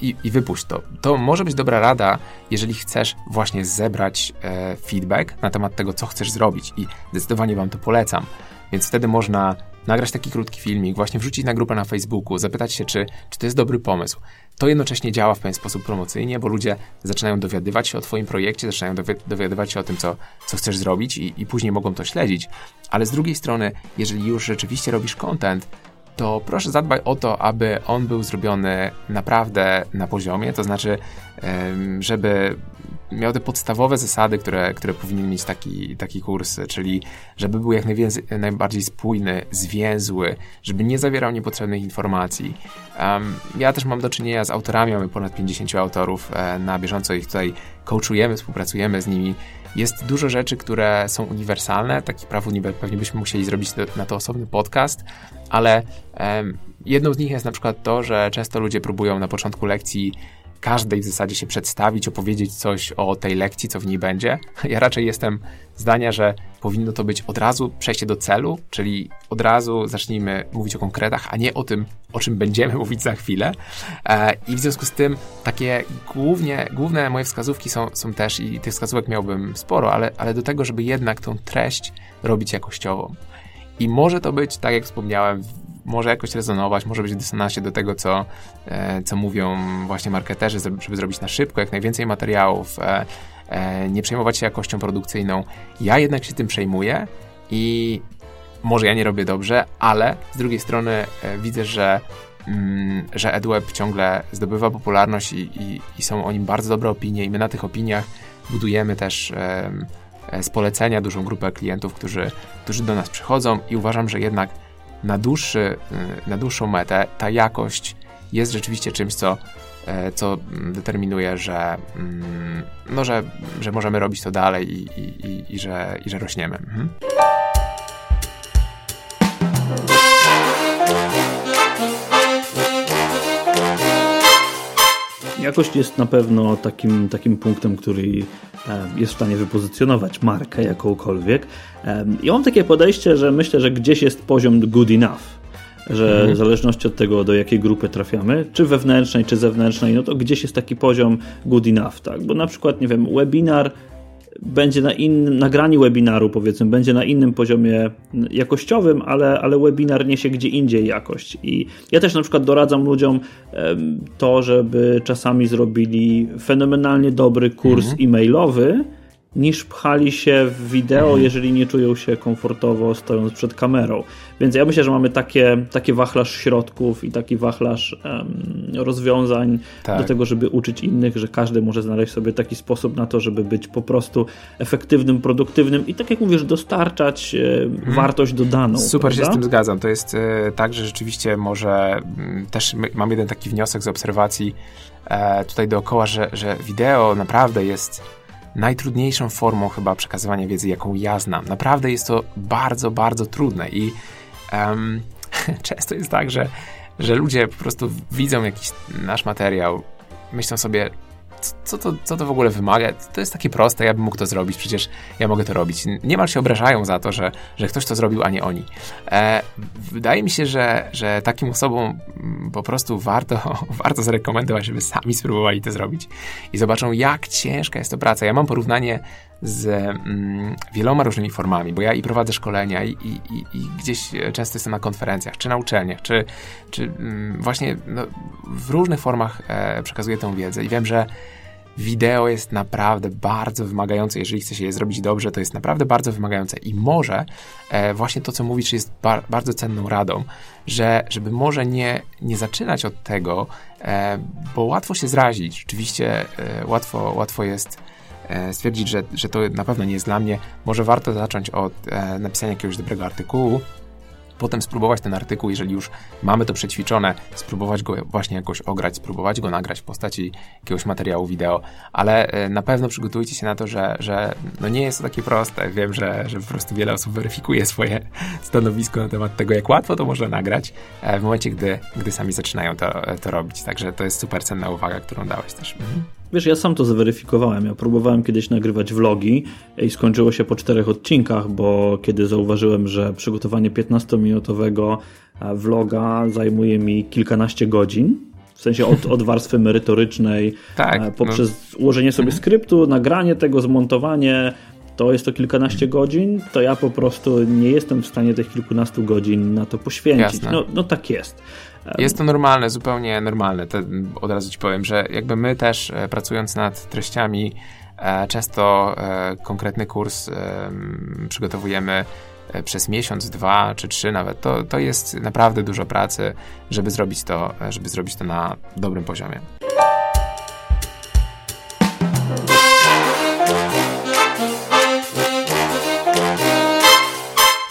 i, i wypuść to. To może być dobra rada, jeżeli chcesz właśnie zebrać e, feedback na temat tego, co chcesz zrobić i zdecydowanie Wam to polecam. Więc wtedy można nagrać taki krótki filmik, właśnie wrzucić na grupę na Facebooku, zapytać się, czy, czy to jest dobry pomysł. To jednocześnie działa w pewien sposób promocyjnie, bo ludzie zaczynają dowiadywać się o Twoim projekcie, zaczynają dowiadywać się o tym, co, co chcesz zrobić i, i później mogą to śledzić. Ale z drugiej strony, jeżeli już rzeczywiście robisz content, to proszę zadbaj o to, aby on był zrobiony naprawdę na poziomie, to znaczy, żeby miał te podstawowe zasady, które, które powinien mieć taki, taki kurs, czyli żeby był jak najbardziej spójny, zwięzły, żeby nie zawierał niepotrzebnych informacji. Um, ja też mam do czynienia z autorami, mamy ponad 50 autorów e, na bieżąco ich tutaj coachujemy, współpracujemy z nimi. Jest dużo rzeczy, które są uniwersalne, takich praw pewnie byśmy musieli zrobić na to osobny podcast, ale um, jedną z nich jest na przykład to, że często ludzie próbują na początku lekcji każdej w zasadzie się przedstawić, opowiedzieć coś o tej lekcji, co w niej będzie. Ja raczej jestem zdania, że powinno to być od razu przejście do celu, czyli od razu zacznijmy mówić o konkretach, a nie o tym, o czym będziemy mówić za chwilę. E, I w związku z tym takie głównie, główne moje wskazówki są, są też, i tych wskazówek miałbym sporo, ale, ale do tego, żeby jednak tą treść robić jakościową. I może to być, tak jak wspomniałem, może jakoś rezonować, może być w dysonansie do tego, co, e, co mówią właśnie marketerzy, żeby zrobić na szybko, jak najwięcej materiałów, e, e, nie przejmować się jakością produkcyjną. Ja jednak się tym przejmuję i może ja nie robię dobrze, ale z drugiej strony widzę, że mm, że EdWeb ciągle zdobywa popularność i, i, i, są o nim bardzo dobre opinie i my na tych opiniach budujemy też z polecenia dużą grupę klientów, którzy, którzy do nas przychodzą i uważam, że jednak na, dłuższy, y, na dłuższą metę ta jakość jest rzeczywiście czymś, co, e, co determinuje, że, mm, no, że, że możemy robić to dalej i, i, i, i że, i że rośniemy. Mhm. Jakość jest na pewno takim, takim punktem, który jest w stanie wypozycjonować markę jakąkolwiek. E, ja mam takie podejście, że myślę, że gdzieś jest poziom good enough że mhm. w zależności od tego, do jakiej grupy trafiamy, czy wewnętrznej, czy zewnętrznej, no to gdzieś jest taki poziom good enough, tak? Bo na przykład, nie wiem, webinar będzie na innym, nagranie webinaru powiedzmy, będzie na innym poziomie jakościowym, ale, ale webinar niesie gdzie indziej jakość. I ja też na przykład doradzam ludziom to, żeby czasami zrobili fenomenalnie dobry kurs mhm. e-mailowy, niż pchali się w wideo, jeżeli nie czują się komfortowo stojąc przed kamerą. Więc ja myślę, że mamy takie, taki wachlarz środków i taki wachlarz um, rozwiązań tak. do tego, żeby uczyć innych, że każdy może znaleźć sobie taki sposób na to, żeby być po prostu efektywnym, produktywnym i tak jak mówisz, dostarczać mhm. wartość dodaną. Super prawda? się z tym zgadzam. To jest e, tak, że rzeczywiście może mm, też mam jeden taki wniosek z obserwacji e, tutaj dookoła, że, że wideo naprawdę jest najtrudniejszą formą chyba przekazywania wiedzy, jaką ja znam. Naprawdę jest to bardzo, bardzo trudne i um, często jest tak, że, że ludzie po prostu widzą jakiś nasz materiał, myślą sobie, co to, co to w ogóle wymaga? To jest takie proste, ja bym mógł to zrobić, przecież ja mogę to robić. Niemal się obrażają za to, że, że ktoś to zrobił, a nie oni. E, wydaje mi się, że, że takim osobom mm, po prostu warto, warto zarekomendować, żeby sami spróbowali to zrobić i zobaczą, jak ciężka jest to praca. Ja mam porównanie z mm, wieloma różnymi formami, bo ja i prowadzę szkolenia i, i, i, gdzieś często jestem na konferencjach, czy na uczelniach, czy, czy mm, właśnie no, w różnych formach e, przekazuję tę wiedzę i wiem, że wideo jest naprawdę bardzo wymagające. Jeżeli chce się je zrobić dobrze, to jest naprawdę bardzo wymagające i może e, właśnie to, co mówisz, jest bar bardzo cenną radą, że żeby może nie, nie zaczynać od tego, e, bo łatwo się zrazić. Rzeczywiście e, łatwo, łatwo jest e, stwierdzić, że, że to na pewno nie jest dla mnie. Może warto zacząć od e, napisania jakiegoś dobrego artykułu, potem spróbować ten artykuł, jeżeli już mamy to przećwiczone, spróbować go właśnie jakoś ograć, spróbować go nagrać w postaci jakiegoś materiału wideo, ale e, na pewno przygotujcie się na to, że, że no nie jest to takie proste. Wiem, że, że po prostu wiele osób weryfikuje swoje stanowisko na temat tego, jak łatwo to można nagrać e, w momencie, gdy, gdy sami zaczynają to, to robić. Także to jest super cenna uwaga, którą dałeś też. Mhm. Wiesz, ja sam to zweryfikowałem. Ja próbowałem kiedyś nagrywać vlogi i skończyło się po czterech odcinkach, bo kiedy zauważyłem, że przygotowanie 15-minutowego e, vloga zajmuje mi kilkanaście godzin, w sensie od, od warstwy merytorycznej, tak, e, poprzez no. ułożenie sobie mhm. skryptu, nagranie tego, zmontowanie, to jest to kilkanaście godzin, to ja po prostu nie jestem w stanie tych kilkunastu godzin na to poświęcić. No, no tak jest. Jest to normalne, zupełnie normalne. Od razu ci powiem, że jakby my też e, pracując nad treściami, e, często e, konkretny kurs przygotowujemy przez miesiąc, dwa czy trzy nawet. To, to jest naprawdę dużo pracy, żeby zrobić to, żeby zrobić to na dobrym poziomie.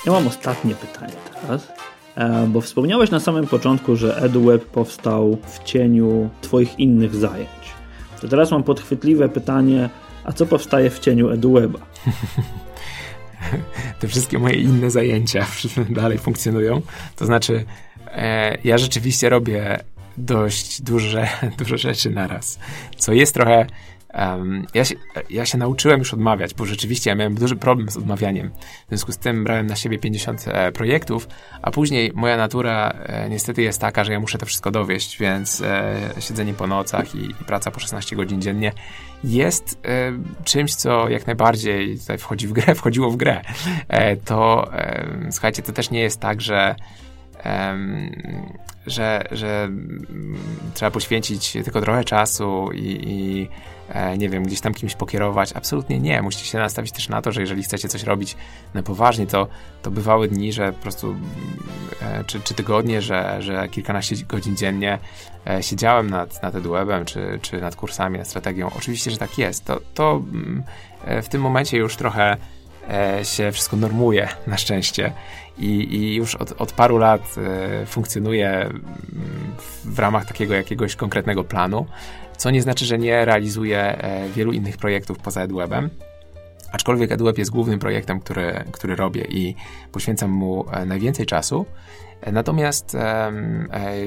Ja mam ostatnie pytanie teraz. E, bo wspomniałeś na samym początku, że EduWeb powstał w cieniu Twoich innych zajęć. To teraz mam podchwytliwe pytanie, a co powstaje w cieniu EduWeba? Te wszystkie moje inne zajęcia dalej funkcjonują. To znaczy, e, ja rzeczywiście robię dość duże, duże rzeczy naraz, co jest trochę Um, ja, się, ja się nauczyłem już odmawiać, bo rzeczywiście ja miałem duży problem z odmawianiem. W związku z tym brałem na siebie 50 e, projektów, a później moja natura e, niestety jest taka, że ja muszę to wszystko dowieść, więc e, siedzenie po nocach i, i, praca po 16 godzin dziennie jest e, czymś, co jak najbardziej tutaj wchodzi w grę, wchodziło w grę. E, to słuchajcie, to też nie jest tak, że że, że trzeba poświęcić tylko trochę czasu i, i e, nie wiem, gdzieś tam kimś pokierować. Absolutnie nie. Musicie się nastawić też na to, że jeżeli chcecie coś robić na poważnie, to, to bywały dni, że po prostu e, czy, czy tygodnie, że, że kilkanaście godzin dziennie e, siedziałem nad, nad edwebem, czy, czy nad kursami, nad strategią. Oczywiście, że tak jest. To, to mm, w tym momencie już trochę się wszystko normuje, na szczęście i, i już od, od, paru lat e, funkcjonuje mm, w ramach takiego jakiegoś konkretnego planu, co nie znaczy, że nie realizuje e, wielu innych projektów poza EdWebem. Aczkolwiek EdWeb jest głównym projektem, który, który robię i poświęcam mu e, najwięcej czasu. Natomiast e,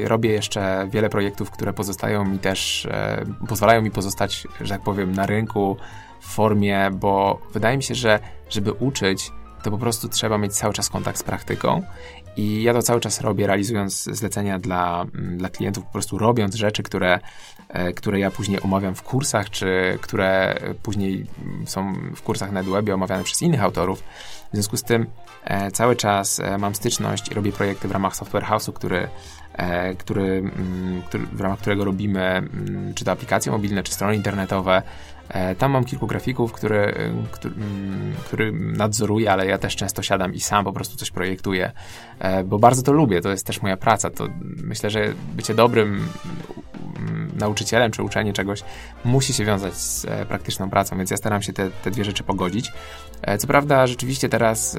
robię jeszcze wiele projektów, które pozostają mi też, e, pozwalają mi pozostać, że tak powiem, na rynku formie, bo wydaje mi się, że żeby uczyć, to po prostu trzeba mieć cały czas kontakt z praktyką i ja to cały czas robię, realizując zlecenia dla, mm, dla klientów, po prostu robiąc rzeczy, które, e, które ja później omawiam w kursach, czy które później są w kursach na webie omawiane przez innych autorów. W związku z tym e, cały czas e, mam styczność i robię projekty w ramach Software House'u, który, który, mm, który, w ramach którego robimy mm, czy to aplikacje mobilne, czy strony internetowe, tam mam kilku grafików, który, e, mm, który nadzoruję, ale ja też często siadam i sam po prostu coś projektuję, e, bo bardzo to lubię, to jest też moja praca. To myślę, że bycie dobrym mm, nauczycielem czy uczenie czegoś musi się wiązać z praktyczną pracą, więc ja staram się te, te dwie rzeczy pogodzić. Co prawda, rzeczywiście teraz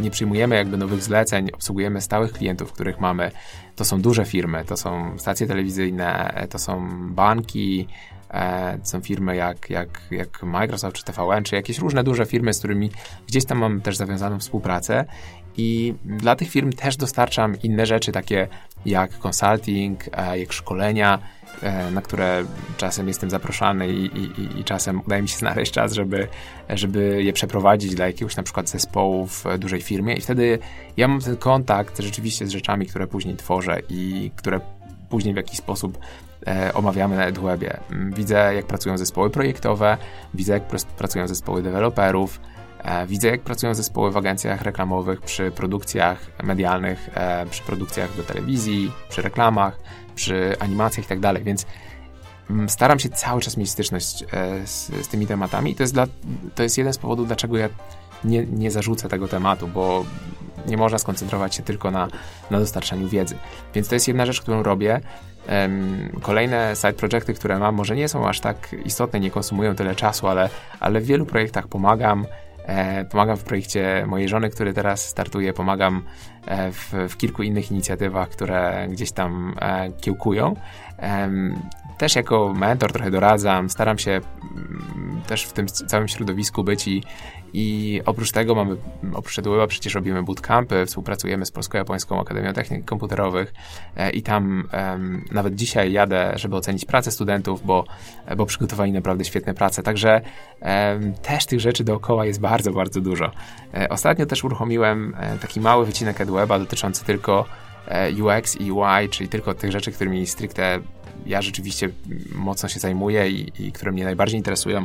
nie przyjmujemy jakby nowych zleceń, obsługujemy stałych klientów, których mamy. To są duże firmy, to są stacje telewizyjne, to są banki, E, są firmy jak, jak, jak Microsoft czy TVN, czy jakieś różne duże firmy, z którymi gdzieś tam mam też zawiązaną współpracę. I dla tych firm też dostarczam inne rzeczy, takie jak consulting, e, jak szkolenia, e, na które czasem jestem zaproszony i, i, i, czasem udaje mi się znaleźć czas, żeby, żeby je przeprowadzić dla jakiegoś na przykład zespołu w dużej firmie i wtedy ja mam ten kontakt rzeczywiście z rzeczami, które później tworzę i które później w jakiś sposób omawiamy na EduWebie. Mm, widzę, jak pracują zespoły projektowe, widzę, jak pracują zespoły deweloperów, e, widzę, jak pracują zespoły w agencjach reklamowych przy produkcjach medialnych, e, przy produkcjach do telewizji, przy reklamach, przy animacjach i tak więc mm, staram się cały czas mieć styczność e, z, z, tymi tematami i to jest, dla, to jest jeden z powodów, dlaczego ja nie, nie zarzucę tego tematu, bo nie można skoncentrować się tylko na, na dostarczaniu wiedzy. Więc to jest jedna rzecz, którą robię. Kolejne side projekty, które mam, może nie są aż tak istotne, nie konsumują tyle czasu, ale, ale w wielu projektach pomagam. E, pomagam w projekcie mojej żony, który teraz startuje, pomagam e, w, w kilku innych inicjatywach, które gdzieś tam e, kiełkują. Też jako mentor trochę doradzam, staram się mm, też w tym całym środowisku być i, i oprócz tego mamy, oprócz EduWeba przecież robimy bootcampy, współpracujemy z Polsko-Japońską Akademią Technik Komputerowych e, i tam um, nawet dzisiaj jadę, żeby ocenić pracę studentów, bo, bo przygotowali naprawdę świetne prace. Także um, też tych rzeczy dookoła jest bardzo, bardzo dużo. E, ostatnio też uruchomiłem e, taki mały wycinek EduWeba dotyczący tylko UX i UI, czyli tylko tych rzeczy, którymi stricte ja rzeczywiście mocno się zajmuję i, i które mnie najbardziej interesują.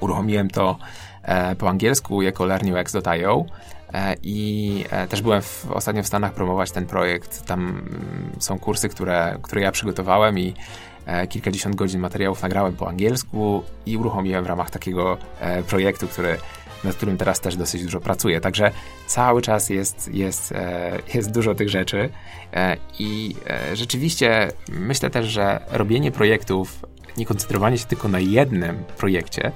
Uruchomiłem to E, po angielsku jako learnux.io e, i e, też byłem w, ostatnio w Stanach promować ten projekt. Tam mm, są kursy, które, które ja przygotowałem i kilkadziesiąt godzin materiałów nagrałem po angielsku i uruchomiłem w ramach takiego projektu, który, nad którym teraz też dosyć dużo pracuję. Także cały czas jest, jest, jest dużo tych rzeczy i rzeczywiście myślę też, że robienie projektów, nie koncentrowanie się tylko na jednym projekcie,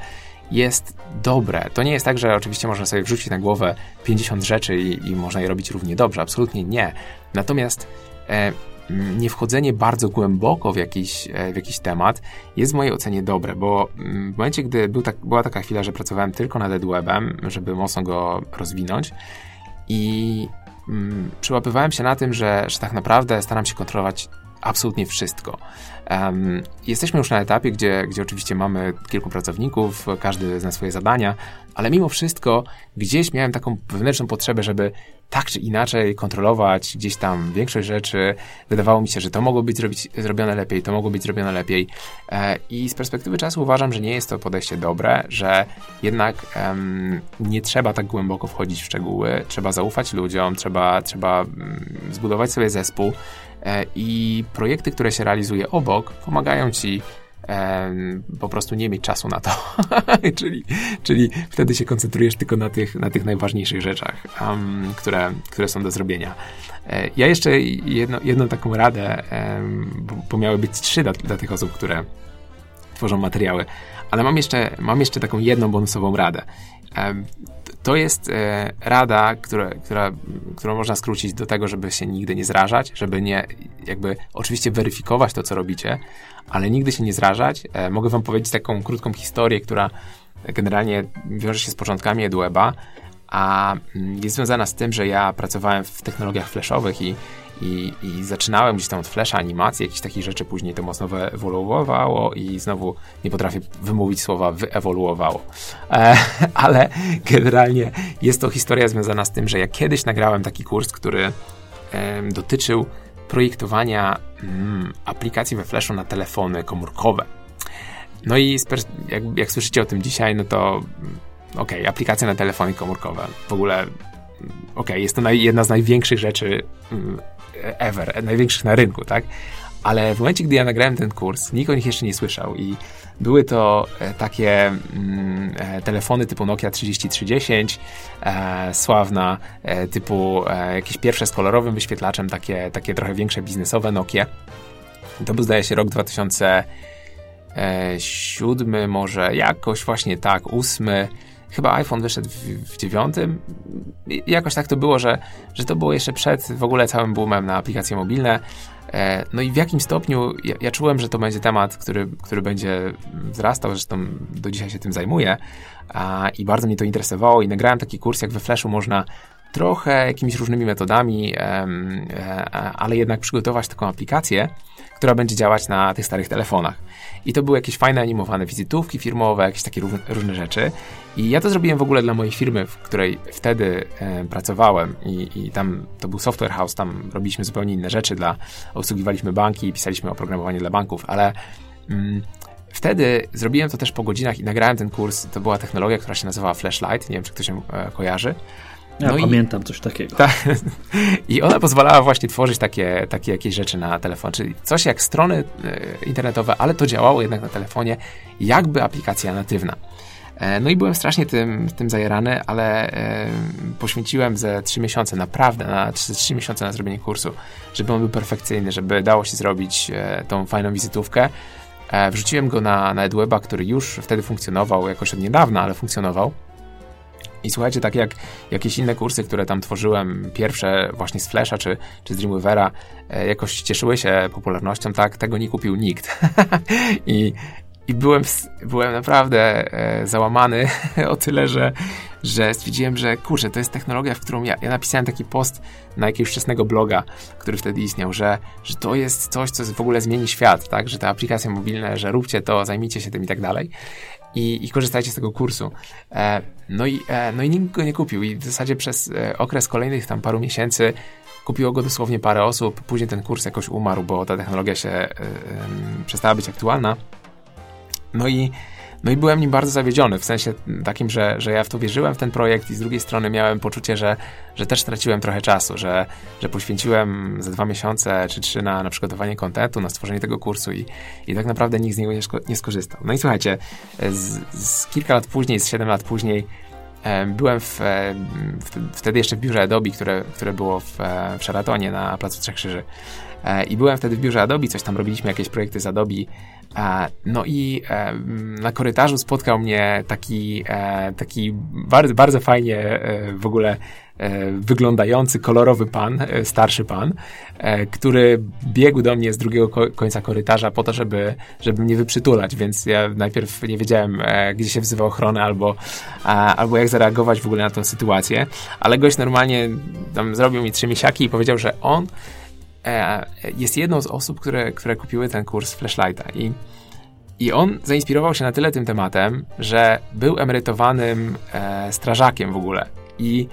jest dobre. To nie jest tak, że oczywiście można sobie wrzucić na głowę 50 rzeczy i, i można je robić równie dobrze. Absolutnie nie. Natomiast e, nie wchodzenie bardzo głęboko w jakiś, e, w jakiś temat jest w mojej ocenie dobre, bo mm, w momencie, gdy był tak, była taka chwila, że pracowałem tylko nad EdWebem, żeby mocno go rozwinąć i mm, przyłapywałem się na tym, że, że tak naprawdę staram się kontrolować absolutnie wszystko. Um, jesteśmy już na etapie, gdzie, gdzie oczywiście mamy kilku pracowników, każdy zna swoje zadania, ale mimo wszystko gdzieś miałem taką wewnętrzną potrzebę, żeby tak czy inaczej kontrolować gdzieś tam większość rzeczy. Wydawało mi się, że to mogło być zrobić, zrobione lepiej, to mogło być zrobione lepiej. E, I z perspektywy czasu uważam, że nie jest to podejście dobre, że jednak nie trzeba tak głęboko wchodzić w szczegóły, trzeba zaufać ludziom, trzeba, trzeba um, zbudować sobie zespół e, i projekty, które się realizuje obok, pomagają ci po prostu nie mieć czasu na to. czyli, czyli wtedy się koncentrujesz tylko na tych, na tych najważniejszych rzeczach, um, które, które są do zrobienia. E, ja jeszcze jedno, jedną taką radę, bo, bo miały być trzy dla, dla tych osób, które tworzą materiały, ale mam jeszcze, mam jeszcze taką jedną bonusową radę. To jest e, rada, która, która, którą można skrócić do tego, żeby się nigdy nie zrażać, żeby nie, jakby oczywiście weryfikować to, co robicie, ale nigdy się nie zrażać. E, mogę wam powiedzieć taką krótką historię, która generalnie wiąże się z początkami EduWeba, a mm, jest związana z tym, że ja pracowałem w technologiach flashowych i, i, i zaczynałem gdzieś tam od flasha, animacji, jakichś takich rzeczy, później to mocno wyewoluowało i znowu nie potrafię wymówić słowa wyewoluowało. E, ale generalnie jest to historia związana z tym, że ja kiedyś nagrałem taki kurs, który e, dotyczył projektowania mm, aplikacji we Flashu na telefony komórkowe. No i jak, jak słyszycie o tym dzisiaj, no to mm, okej, okay, aplikacja na telefony komórkowe. W ogóle mm, okej, okay, jest to jedna z największych rzeczy mm, ever, największych na rynku, tak? Ale w momencie, gdy ja nagrałem ten kurs, nikt o nich jeszcze nie słyszał i były to e, takie mm, e, telefony typu Nokia 3310, e, sławna, e, typu e, jakieś pierwsze z kolorowym wyświetlaczem, takie, takie trochę większe biznesowe Nokia. To był zdaje się rok 2007, może jakoś właśnie tak, ósmy chyba iPhone wyszedł w, dziewiątym. Jakoś tak to było, że, że to było jeszcze przed w ogóle całym boomem na aplikacje mobilne. E, no i w jakim stopniu ja, ja, czułem, że to będzie temat, który, który będzie wzrastał, zresztą do dzisiaj się tym zajmuję a, i bardzo mnie to interesowało i nagrałem taki kurs, jak we Flashu można trochę jakimiś różnymi metodami, ale jednak przygotować taką aplikację, która będzie działać na tych starych telefonach. I to były jakieś fajne animowane wizytówki firmowe, jakieś takie różne rzeczy. I ja to zrobiłem w ogóle dla mojej firmy, w której wtedy e, pracowałem i, i, tam to był software house, tam robiliśmy zupełnie inne rzeczy, dla, obsługiwaliśmy banki i pisaliśmy oprogramowanie dla banków, ale mm, wtedy zrobiłem to też po godzinach i nagrałem ten kurs. To była technologia, która się nazywała Flashlight, nie wiem, czy ktoś się e, kojarzy. Ja no pamiętam i, coś takiego. Ta, I ona pozwalała właśnie tworzyć takie, takie jakieś rzeczy na telefon, czyli coś jak strony e, internetowe, ale to działało jednak na telefonie, jakby aplikacja natywna. E, no i byłem strasznie tym, tym zajerany, ale e, poświęciłem ze 3 miesiące, naprawdę, na 3, 3 miesiące na zrobienie kursu, żeby on był perfekcyjny, żeby dało się zrobić e, tą fajną wizytówkę. E, wrzuciłem go na, na EdWeba, który już wtedy funkcjonował, jakoś od niedawna, ale funkcjonował. I słuchajcie, tak jak jakieś inne kursy, które tam tworzyłem, pierwsze właśnie z Flasha czy, czy z Dreamweavera, e, jakoś cieszyły się popularnością, tak, tego nie kupił nikt. I, i byłem, byłem naprawdę e, załamany o tyle, że, że stwierdziłem, że kurczę, to jest technologia, w którą ja, ja napisałem taki post na jakiegoś wczesnego bloga, który wtedy istniał, że, że to jest coś, co w ogóle zmieni świat, tak, że te aplikacje mobilne, że róbcie to, zajmijcie się tym i tak dalej i, i korzystajcie z tego kursu. E, no, i, e, no i nikt go nie kupił i w zasadzie przez e, okres kolejnych tam paru miesięcy kupiło go dosłownie parę osób, później ten kurs jakoś umarł, bo ta technologia się przestała być aktualna. No i no i byłem nim bardzo zawiedziony, w sensie takim, że, że ja w to wierzyłem, w ten projekt i z drugiej strony miałem poczucie, że, że też straciłem trochę czasu, że, że poświęciłem za dwa miesiące czy trzy na, na przygotowanie kontentu, na stworzenie tego kursu i, i tak naprawdę nikt z niego nie, nie skorzystał. No i słuchajcie, z, z kilka lat później, z siedem lat później e, byłem w, e, w, wtedy jeszcze w biurze Adobe, które, które było w, e, w Sheratonie na Placu Trzech Krzyży. I byłem wtedy w biurze Adobe, coś tam robiliśmy, jakieś projekty z Adobe. No i e, na korytarzu spotkał mnie taki, e, taki bardzo, bardzo fajnie e, w ogóle wyglądający, kolorowy pan, starszy pan, który biegł do mnie z drugiego końca korytarza po to, żeby, żeby mnie wyprzytulać, więc ja najpierw nie wiedziałem, gdzie się wzywa ochronę albo, albo jak zareagować w ogóle na tę sytuację, ale gość normalnie tam zrobił mi trzy miesiaki i powiedział, że on E, jest jedną z osób, które, które kupiły ten kurs Flashlighta i i on zainspirował się na tyle tym tematem, że był emerytowanym e, strażakiem w ogóle. I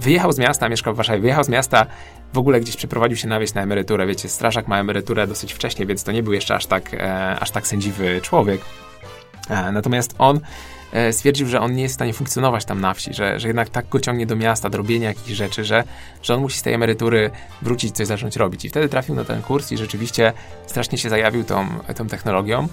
wyjechał z miasta, mieszkał w Warszawie, wyjechał z miasta, w ogóle gdzieś przeprowadził się na wieś na emeryturę. Wiecie, strażak ma emeryturę dosyć wcześnie, więc to nie był jeszcze aż tak, e, aż tak sędziwy człowiek. E, natomiast on E, stwierdził, że on nie jest w stanie funkcjonować tam na wsi, że, że jednak tak go ciągnie do miasta, do robienia jakichś rzeczy, że, że on musi z tej emerytury wrócić, coś zacząć robić. I wtedy trafił na ten kurs i rzeczywiście strasznie się zajawił tą, tą technologią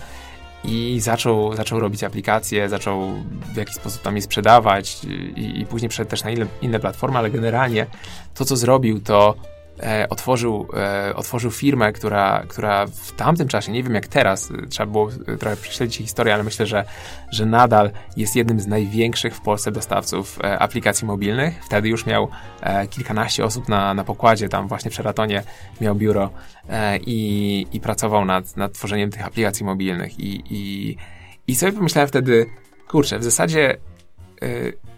i zaczął, zaczął robić aplikacje, zaczął w jakiś sposób tam je sprzedawać i, i później przeszedł też na inne, inne platformy, ale generalnie to, co zrobił, to e, otworzył, e, otworzył firmę, która, która w tamtym czasie, nie wiem jak teraz, e, trzeba było e, trochę prześledzić historię, ale myślę, że, że nadal jest jednym z największych w Polsce dostawców e, aplikacji mobilnych. Wtedy już miał e, kilkanaście osób na, na pokładzie, tam właśnie w Sheratonie miał biuro i, i pracował nad, nad tworzeniem tych aplikacji mobilnych i, i, i sobie pomyślałem wtedy, kurczę, w zasadzie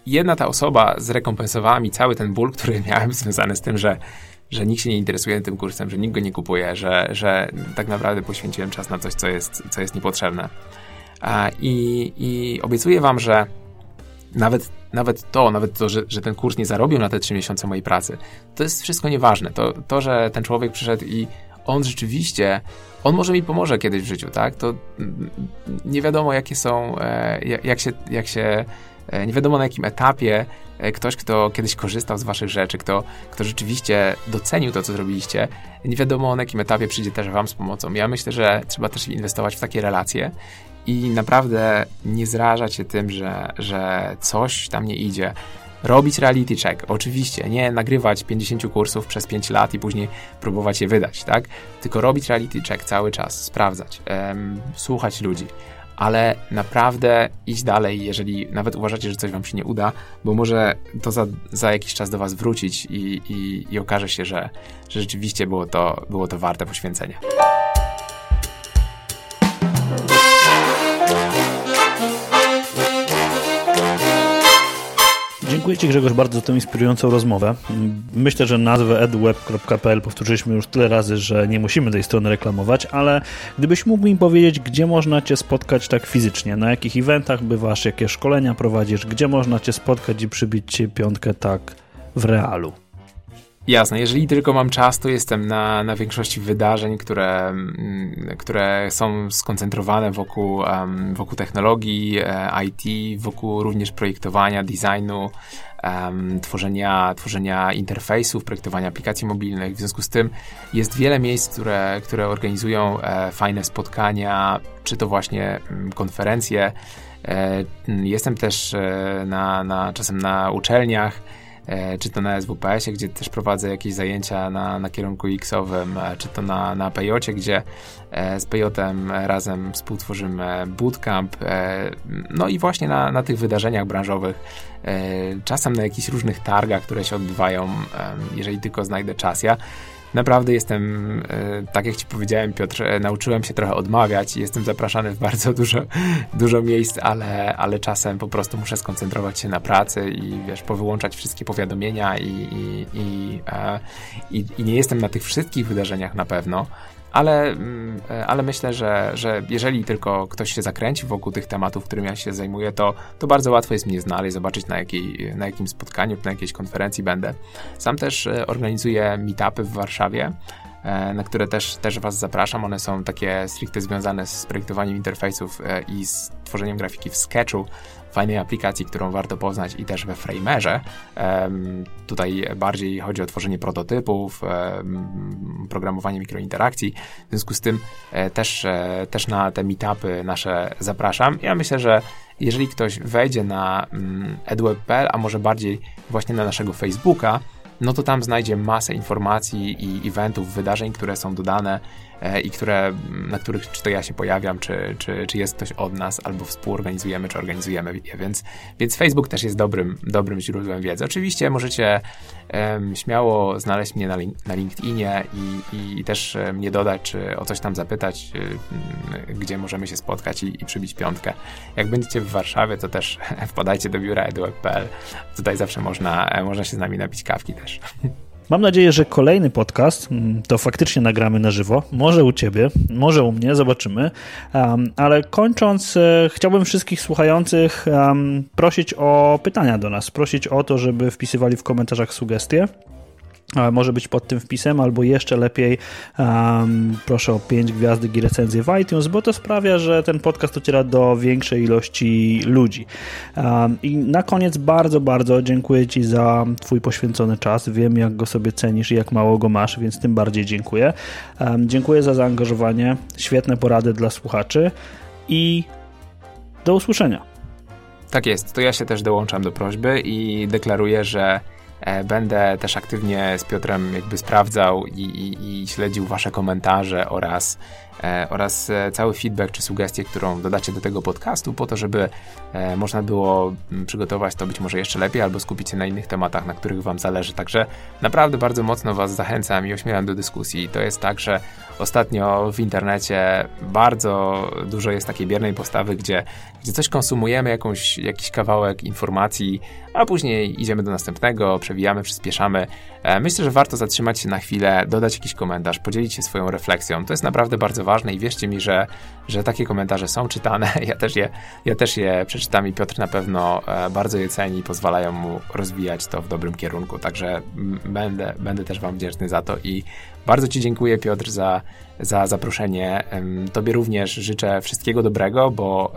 jedna ta osoba zrekompensowała mi cały ten ból, który miałem związany z tym, że że nikt się nie interesuje tym kursem, że nikt go nie kupuje, że, że tak naprawdę poświęciłem czas na coś, co jest, co jest niepotrzebne. I, I obiecuję wam, że nawet, nawet to, nawet to, że, że ten kurs nie zarobił na te trzy miesiące mojej pracy, to jest wszystko nieważne. To, to, że ten człowiek przyszedł i on rzeczywiście, on może mi pomoże kiedyś w życiu, tak? To nie wiadomo, jakie są, e, jak się, jak się nie wiadomo na jakim etapie e, ktoś, kto kiedyś korzystał z waszych rzeczy, kto, kto rzeczywiście docenił to, co zrobiliście, nie wiadomo na jakim etapie przyjdzie też wam z pomocą. Ja myślę, że trzeba też inwestować w takie relacje i naprawdę nie zrażać się tym, że, że coś tam nie idzie. Robić reality check, oczywiście, nie nagrywać 50 kursów przez 5 lat i później próbować je wydać, tak? Tylko robić reality check cały czas, sprawdzać, um, słuchać ludzi ale naprawdę iść dalej, jeżeli nawet uważacie, że coś wam się nie uda, bo może to za, za jakiś czas do was wrócić i, i, i okaże się, że, że rzeczywiście było to, było to warte poświęcenia. Dziękuję Ci Grzegorz bardzo za tę inspirującą rozmowę. Myślę, że nazwę edweb.pl powtórzyliśmy już tyle razy, że nie musimy tej strony reklamować, ale gdybyś mógł mi powiedzieć, gdzie można Cię spotkać tak fizycznie, na jakich eventach bywasz, jakie szkolenia prowadzisz, gdzie można Cię spotkać i przybić Ci piątkę tak w realu. Jasne, jeżeli tylko mam czas, to jestem na, na większości wydarzeń, które, mm, które są skoncentrowane wokół, um, wokół technologii, e, IT, wokół również projektowania, designu, um, tworzenia, tworzenia interfejsów, projektowania aplikacji mobilnych. W związku z tym jest wiele miejsc, które, które organizują e, fajne spotkania, czy to właśnie mm, konferencje. E, jestem też e, na, na, czasem na uczelniach, czy to na SWPS-ie, gdzie też prowadzę jakieś zajęcia na, na kierunku X-owym, e, czy to na, na Pejocie, gdzie e, z Pejotem razem współtworzymy bootcamp, no i właśnie na, na tych wydarzeniach branżowych, czasem na jakichś różnych targach, które się odbywają, jeżeli tylko znajdę czas. Ja naprawdę jestem, e, tak jak ci powiedziałem, Piotr, e, nauczyłem się trochę odmawiać i jestem zapraszany w bardzo dużo, dużo miejsc, ale, ale czasem po prostu muszę skoncentrować się na pracy i wiesz, powyłączać wszystkie powiadomienia i, i, i, e, i, i nie jestem na tych wszystkich wydarzeniach na pewno, ale, mm, e, ale myślę, że, że jeżeli tylko ktoś się zakręci wokół tych tematów, którymi ja się zajmuję, to, to bardzo łatwo jest mnie znaleźć, zobaczyć na, jakiej, na jakim spotkaniu, na jakiejś konferencji będę. Sam też e, organizuję meetupy w Warszawie, na które też, też Was zapraszam. One są takie stricte związane z projektowaniem interfejsów i z tworzeniem grafiki w Sketchu, fajnej aplikacji, którą warto poznać i też we Framerze. Tutaj bardziej chodzi o tworzenie prototypów, programowanie mikrointerakcji. W związku z tym e, też, e, też na te meetupy nasze zapraszam. Ja myślę, że jeżeli ktoś wejdzie na mm, edweb.pl, a może bardziej właśnie na naszego Facebooka, no to tam znajdzie masę informacji i eventów, wydarzeń, które są dodane i które, na których czy to ja się pojawiam, czy, czy, czy jest ktoś od nas, albo współorganizujemy, czy organizujemy je, więc, więc Facebook też jest dobrym, dobrym źródłem wiedzy. Oczywiście możecie um, śmiało znaleźć mnie na, link, na LinkedInie i, i, też mnie dodać, czy o coś tam zapytać, y, gdzie możemy się spotkać i, i przybić piątkę. Jak będziecie w Warszawie, to też wpadajcie do biura edu.pl. Tutaj zawsze można, e, można się z nami napić kawki też. Mam nadzieję, że kolejny podcast mm, to faktycznie nagramy na żywo. Może u ciebie, może u mnie, zobaczymy. Um, ale kończąc, e, chciałbym wszystkich słuchających um, prosić o pytania do nas, prosić o to, żeby wpisywali w komentarzach sugestie może być pod tym wpisem, albo jeszcze lepiej um, proszę o 5 gwiazdek i recenzję w iTunes, bo to sprawia, że ten podcast dociera do większej ilości ludzi. Um, I na koniec bardzo, bardzo dziękuję Ci za Twój poświęcony czas. Wiem, jak go sobie cenisz i jak mało go masz, więc tym bardziej dziękuję. Um, dziękuję za zaangażowanie, świetne porady dla słuchaczy i do usłyszenia. Tak jest, to ja się też dołączam do prośby i deklaruję, że będę też aktywnie z Piotrem jakby sprawdzał i, i, i śledził wasze komentarze oraz E, oraz e, cały feedback czy sugestie, którą dodacie do tego podcastu, po to, żeby e, można było mm, przygotować to być może jeszcze lepiej albo skupić się na innych tematach, na których Wam zależy. Także naprawdę bardzo mocno Was zachęcam i ośmielam do dyskusji. To jest tak, że ostatnio w internecie bardzo dużo jest takiej biernej postawy, gdzie, gdzie coś konsumujemy, jakąś, jakiś kawałek informacji, a później idziemy do następnego, przewijamy, przyspieszamy. Myślę, że warto zatrzymać się na chwilę, dodać jakiś komentarz, podzielić się swoją refleksją. To jest naprawdę bardzo ważne ważne i wierzcie mi, że, że takie komentarze są czytane. Ja też, je, ja też je przeczytam i Piotr na pewno e, bardzo je ceni i pozwalają mu rozwijać to w dobrym kierunku. Także będę, będę też Wam wdzięczny za to i bardzo Ci dziękuję, Piotr, za, za zaproszenie. Tobie również życzę wszystkiego dobrego, bo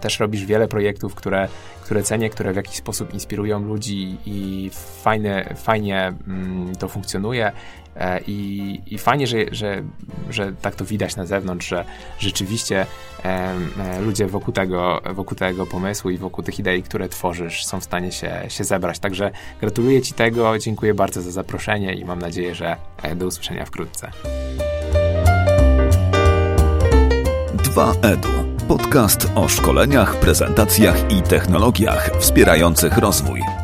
też robisz wiele projektów, które, które cenię, które w jakiś sposób inspirują ludzi i fajne, fajnie um, to funkcjonuje. E, I, I fajnie, że, że, że tak to widać na zewnątrz, że rzeczywiście e, ludzie wokół tego, wokół tego pomysłu i wokół tych idei, które tworzysz, są w stanie się, się zebrać. Także gratuluję Ci tego, dziękuję bardzo za zaproszenie i mam nadzieję, że e, do usłyszenia wkrótce. 2EDU podcast o szkoleniach, prezentacjach i technologiach wspierających rozwój.